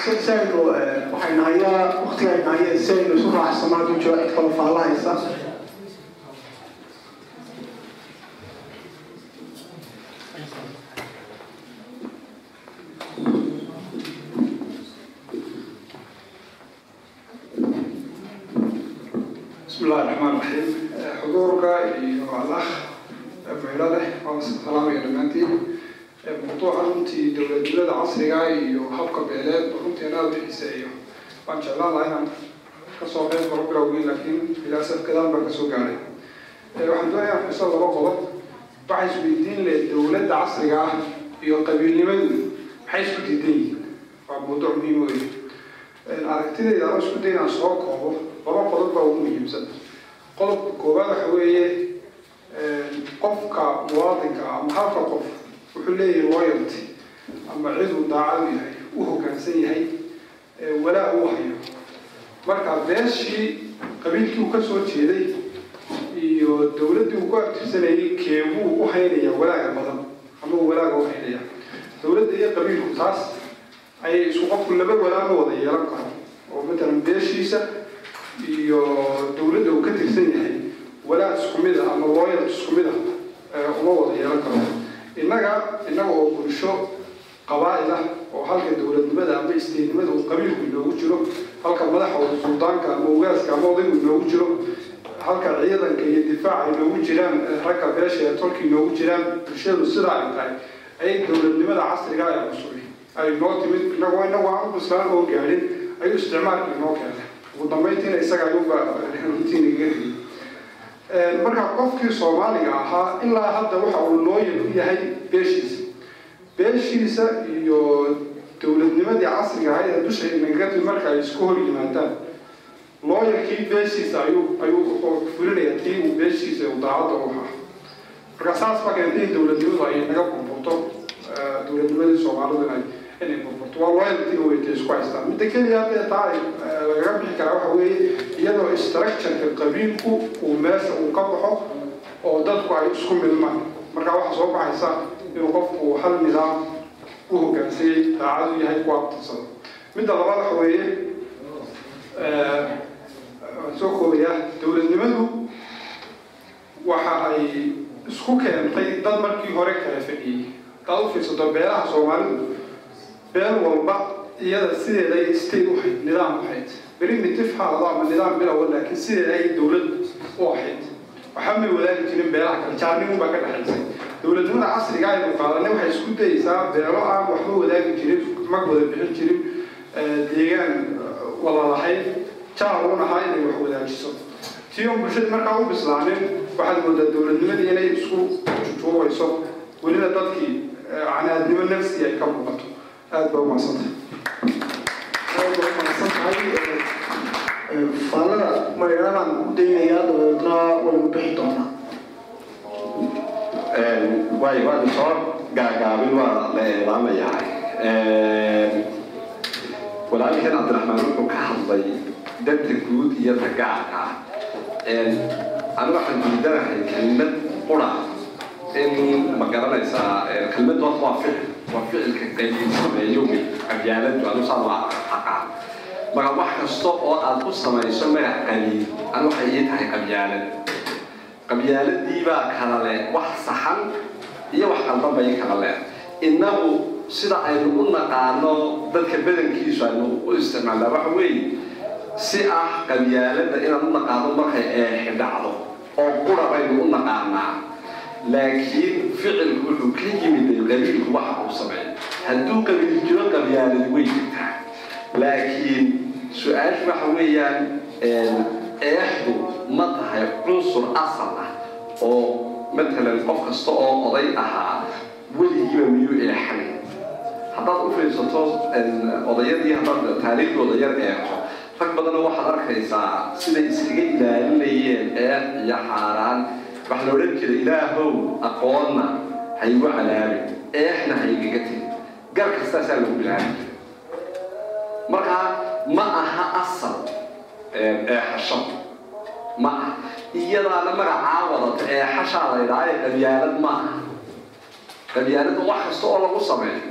si aynu si aynu waxaynu hayaa waqtiga aynu hayeen si aynu isu jiro cid kalo faallahaysa ay noo timid inagoo inagoo aan u bislaan ayuu isticmaalka inoo keenay ugu dambayntiina isaga ayuuba runtii nagaga helay marka qofkii soomaaliga ahaa ilaa hadda waxa uu looyal u yahay beeshiisa beeshiisa iyo dowladnimadii casriga ahayd ee dusha timid marka ay isku hor yimaadaan looyalkii beeshiisa ayuu ayuu fulinaya tii uu beeshiisa daacadda u ahaa marka saas baa in dowladnimadu ay naga burburto dowladnimadii soomaalidu inay burburto waa loyalty weytay isku haystaan midda keliya haddee taa ay lagaga bixi karaa waxa weeye iyadoo structureka qabiilku uu meesha uu ka baxo oo dadku ay isku milmaan marka waxaa soo baxaysa inuu qofku hal nidaam u hogaansayay daacadu yahay ku abtirsado midda labaad waxa weeye waan soo koobayaa dowladnimadu waxa ay isku keentay dad markii hore kala fadhiyey hadaad u fiirsato beel walba iyada sideeda ay state u nidaam u primitive haado ama nidaam bilowa laakiin sideeda ay dowlad u ahayd. Waxba may wadaagi jirin beelaha kale jaarnimun baa ka dhexaysay dowladnimada casriga aynu qaadanay waxay isku dayeysaa beelo aan waxba wadaagi jirin mag wada bixin jirin deegaan wada lahayd jaar un ahaa inay wax wadaajiso tii bulshada markaa u bislaanin waxaad moodaa dowladnimadii inay isku jujuubayso welina dadkii canaadnimo nafsi ay ka muuqato aada baa umadsantay aad baa umahadsan tahay faallada magaaladaan u daynayaa dabeedna waynu bixi doonaa way waan soo gaagaabin waa la eedaamayaa walaalkan cabdiraxmaan wuxuu ka hadlay danta guud iyo tagaarka anu waxaan diidanahay kelmad qura in ma garanaysaa kelmad waa waa ficil waa ficilka qabiil sameeyo qabyaaladu anu saa waa aqaan marka wax kasta oo aad ku samayso magac qabiil anu waxay ii tahay qabyaalad qabyaaladii baa kala leh wax saxan iyo wax qaldan bay kala leh innagu sida aynu u naqaano dadka badankiisu aynu u isticmaalnaa waxa weeye si ah qabyaaladda inaan u naqaano markay eexi dhacdo oo qura baynu u naqaanaa laakiin ficilku wuxuu ka yimid qabiilku waxa uu sameeyo hadduu qabiil jiro qabyaaladi way jirtaa laakiin su'aashu waxa weeyaan eexdu ma tahay cunsur asal ah oo matalan qof kasta oo oday ahaa weligiiba miyuu eexanay haddaad u fiirsato odayadii haddaad taariikhdii odayar eegto rag badanna waxaad arkaysaa siday iskaga ilaalinayeen eex iyo xaaraan waxa la odhan jiray ilaahow aqoonna haygu cadaabin eexna haygaga tegin gar kastaasaa lagu bilaabi jiray markaa ma aha asal eexasho ma aha. Iyadaana magacaa wadata eexashaa la idhaayo qabyaalad ma aha. Qabyaalada wax kasta oo lagu sameeyo.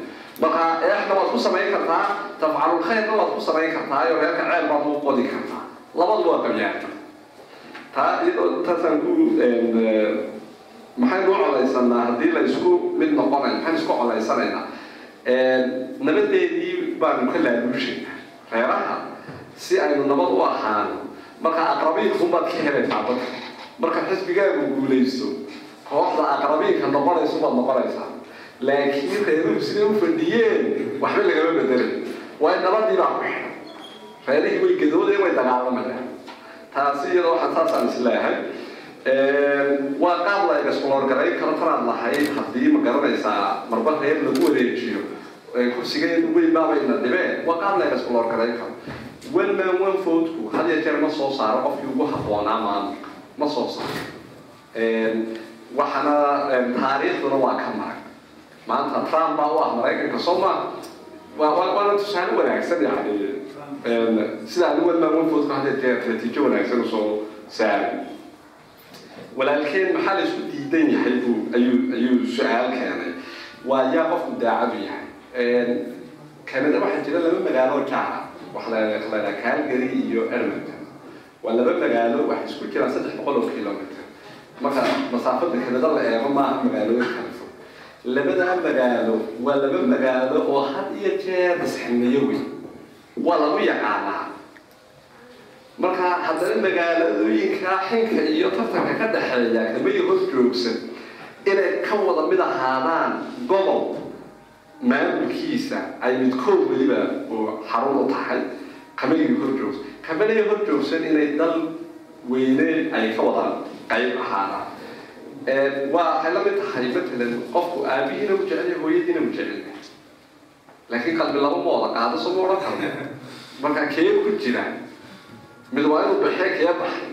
Markaa eexna waad ku samayn kartaa tafcalulkhayrna waad ku samayn kartaa iyo reerka ceel baad u qodi kartaa. Labadu waa qabyaalada taa iyadoo taasaan ku maxaynu u colaysanaa haddii la mid noqonay maxaynu isku colaysanaynaa nabadeedii baanu ka laaluushaynaa reeraha si aynu nabad u ahaano marka aqrabiinkunbaad ka helaysaa dadka marka xisbigaagu guulaysto kooxda aqrabiinka noqonayso baad noqonaysaa laakiin reeruhu siday u fadhiyeen waxba lagama bedelay waayo nabadii baa ku xidhan reerihii way gadoodeen way dagaalamayaan taasi iyadoo waxaan saasaan isleehay waa qaab la karo. Tanaad lahayd. Haddii ma garanaysaa marba reer lagu wareejiyo kursigeedu weyn baabayna dhibeen waa qaab la garayn karo one man one voteku had iyo jeer ma soo saaro. Qofkii ugu habboonaa maamulka ma soo saaro. Waxaana taariikhduna waa ka marag. Maanta trump baa u ah maraykanka soo maa waana tusaale wanaagsan yani sida ani one man one voteku had iyo jeer natiijo wanaagsan u soo saaray walaalkeen maxaa la diidan yahay ayuu ayuu su'aal keenay waa yaa qofku daacadu yahay canada waxaa jira laba magaalo jaara waxa la yidhaha calgary iyo waa laba magaalo waxay isku jiraan saddex boqol oo kilometer marka masaafada la eego maaha magaalooyin kala fog labadaa magaalo waa laba magaalo oo had iyo jeer isxilmiyo weyn waa lagu yaqaanaa. Marka haddana magaaladooyinka xinka iyo tartanka ka dhexeeya hor joogsan inay ka wada mid ahaadaan gobol maamulkiisa ay midkood weliba oo xarun u tahay kamay hor joogsan kamanay hor joogsan inay dal weyne ay ka wada qayb ahaadaan. Waa waxay la mid tahay matalan qofku aabihiina u jecel hooyadiina u jecel laakiin qalbi laba ma wada qaado soo ma odhan karno marka kee ku jira mid waa inuu baxee kee baxay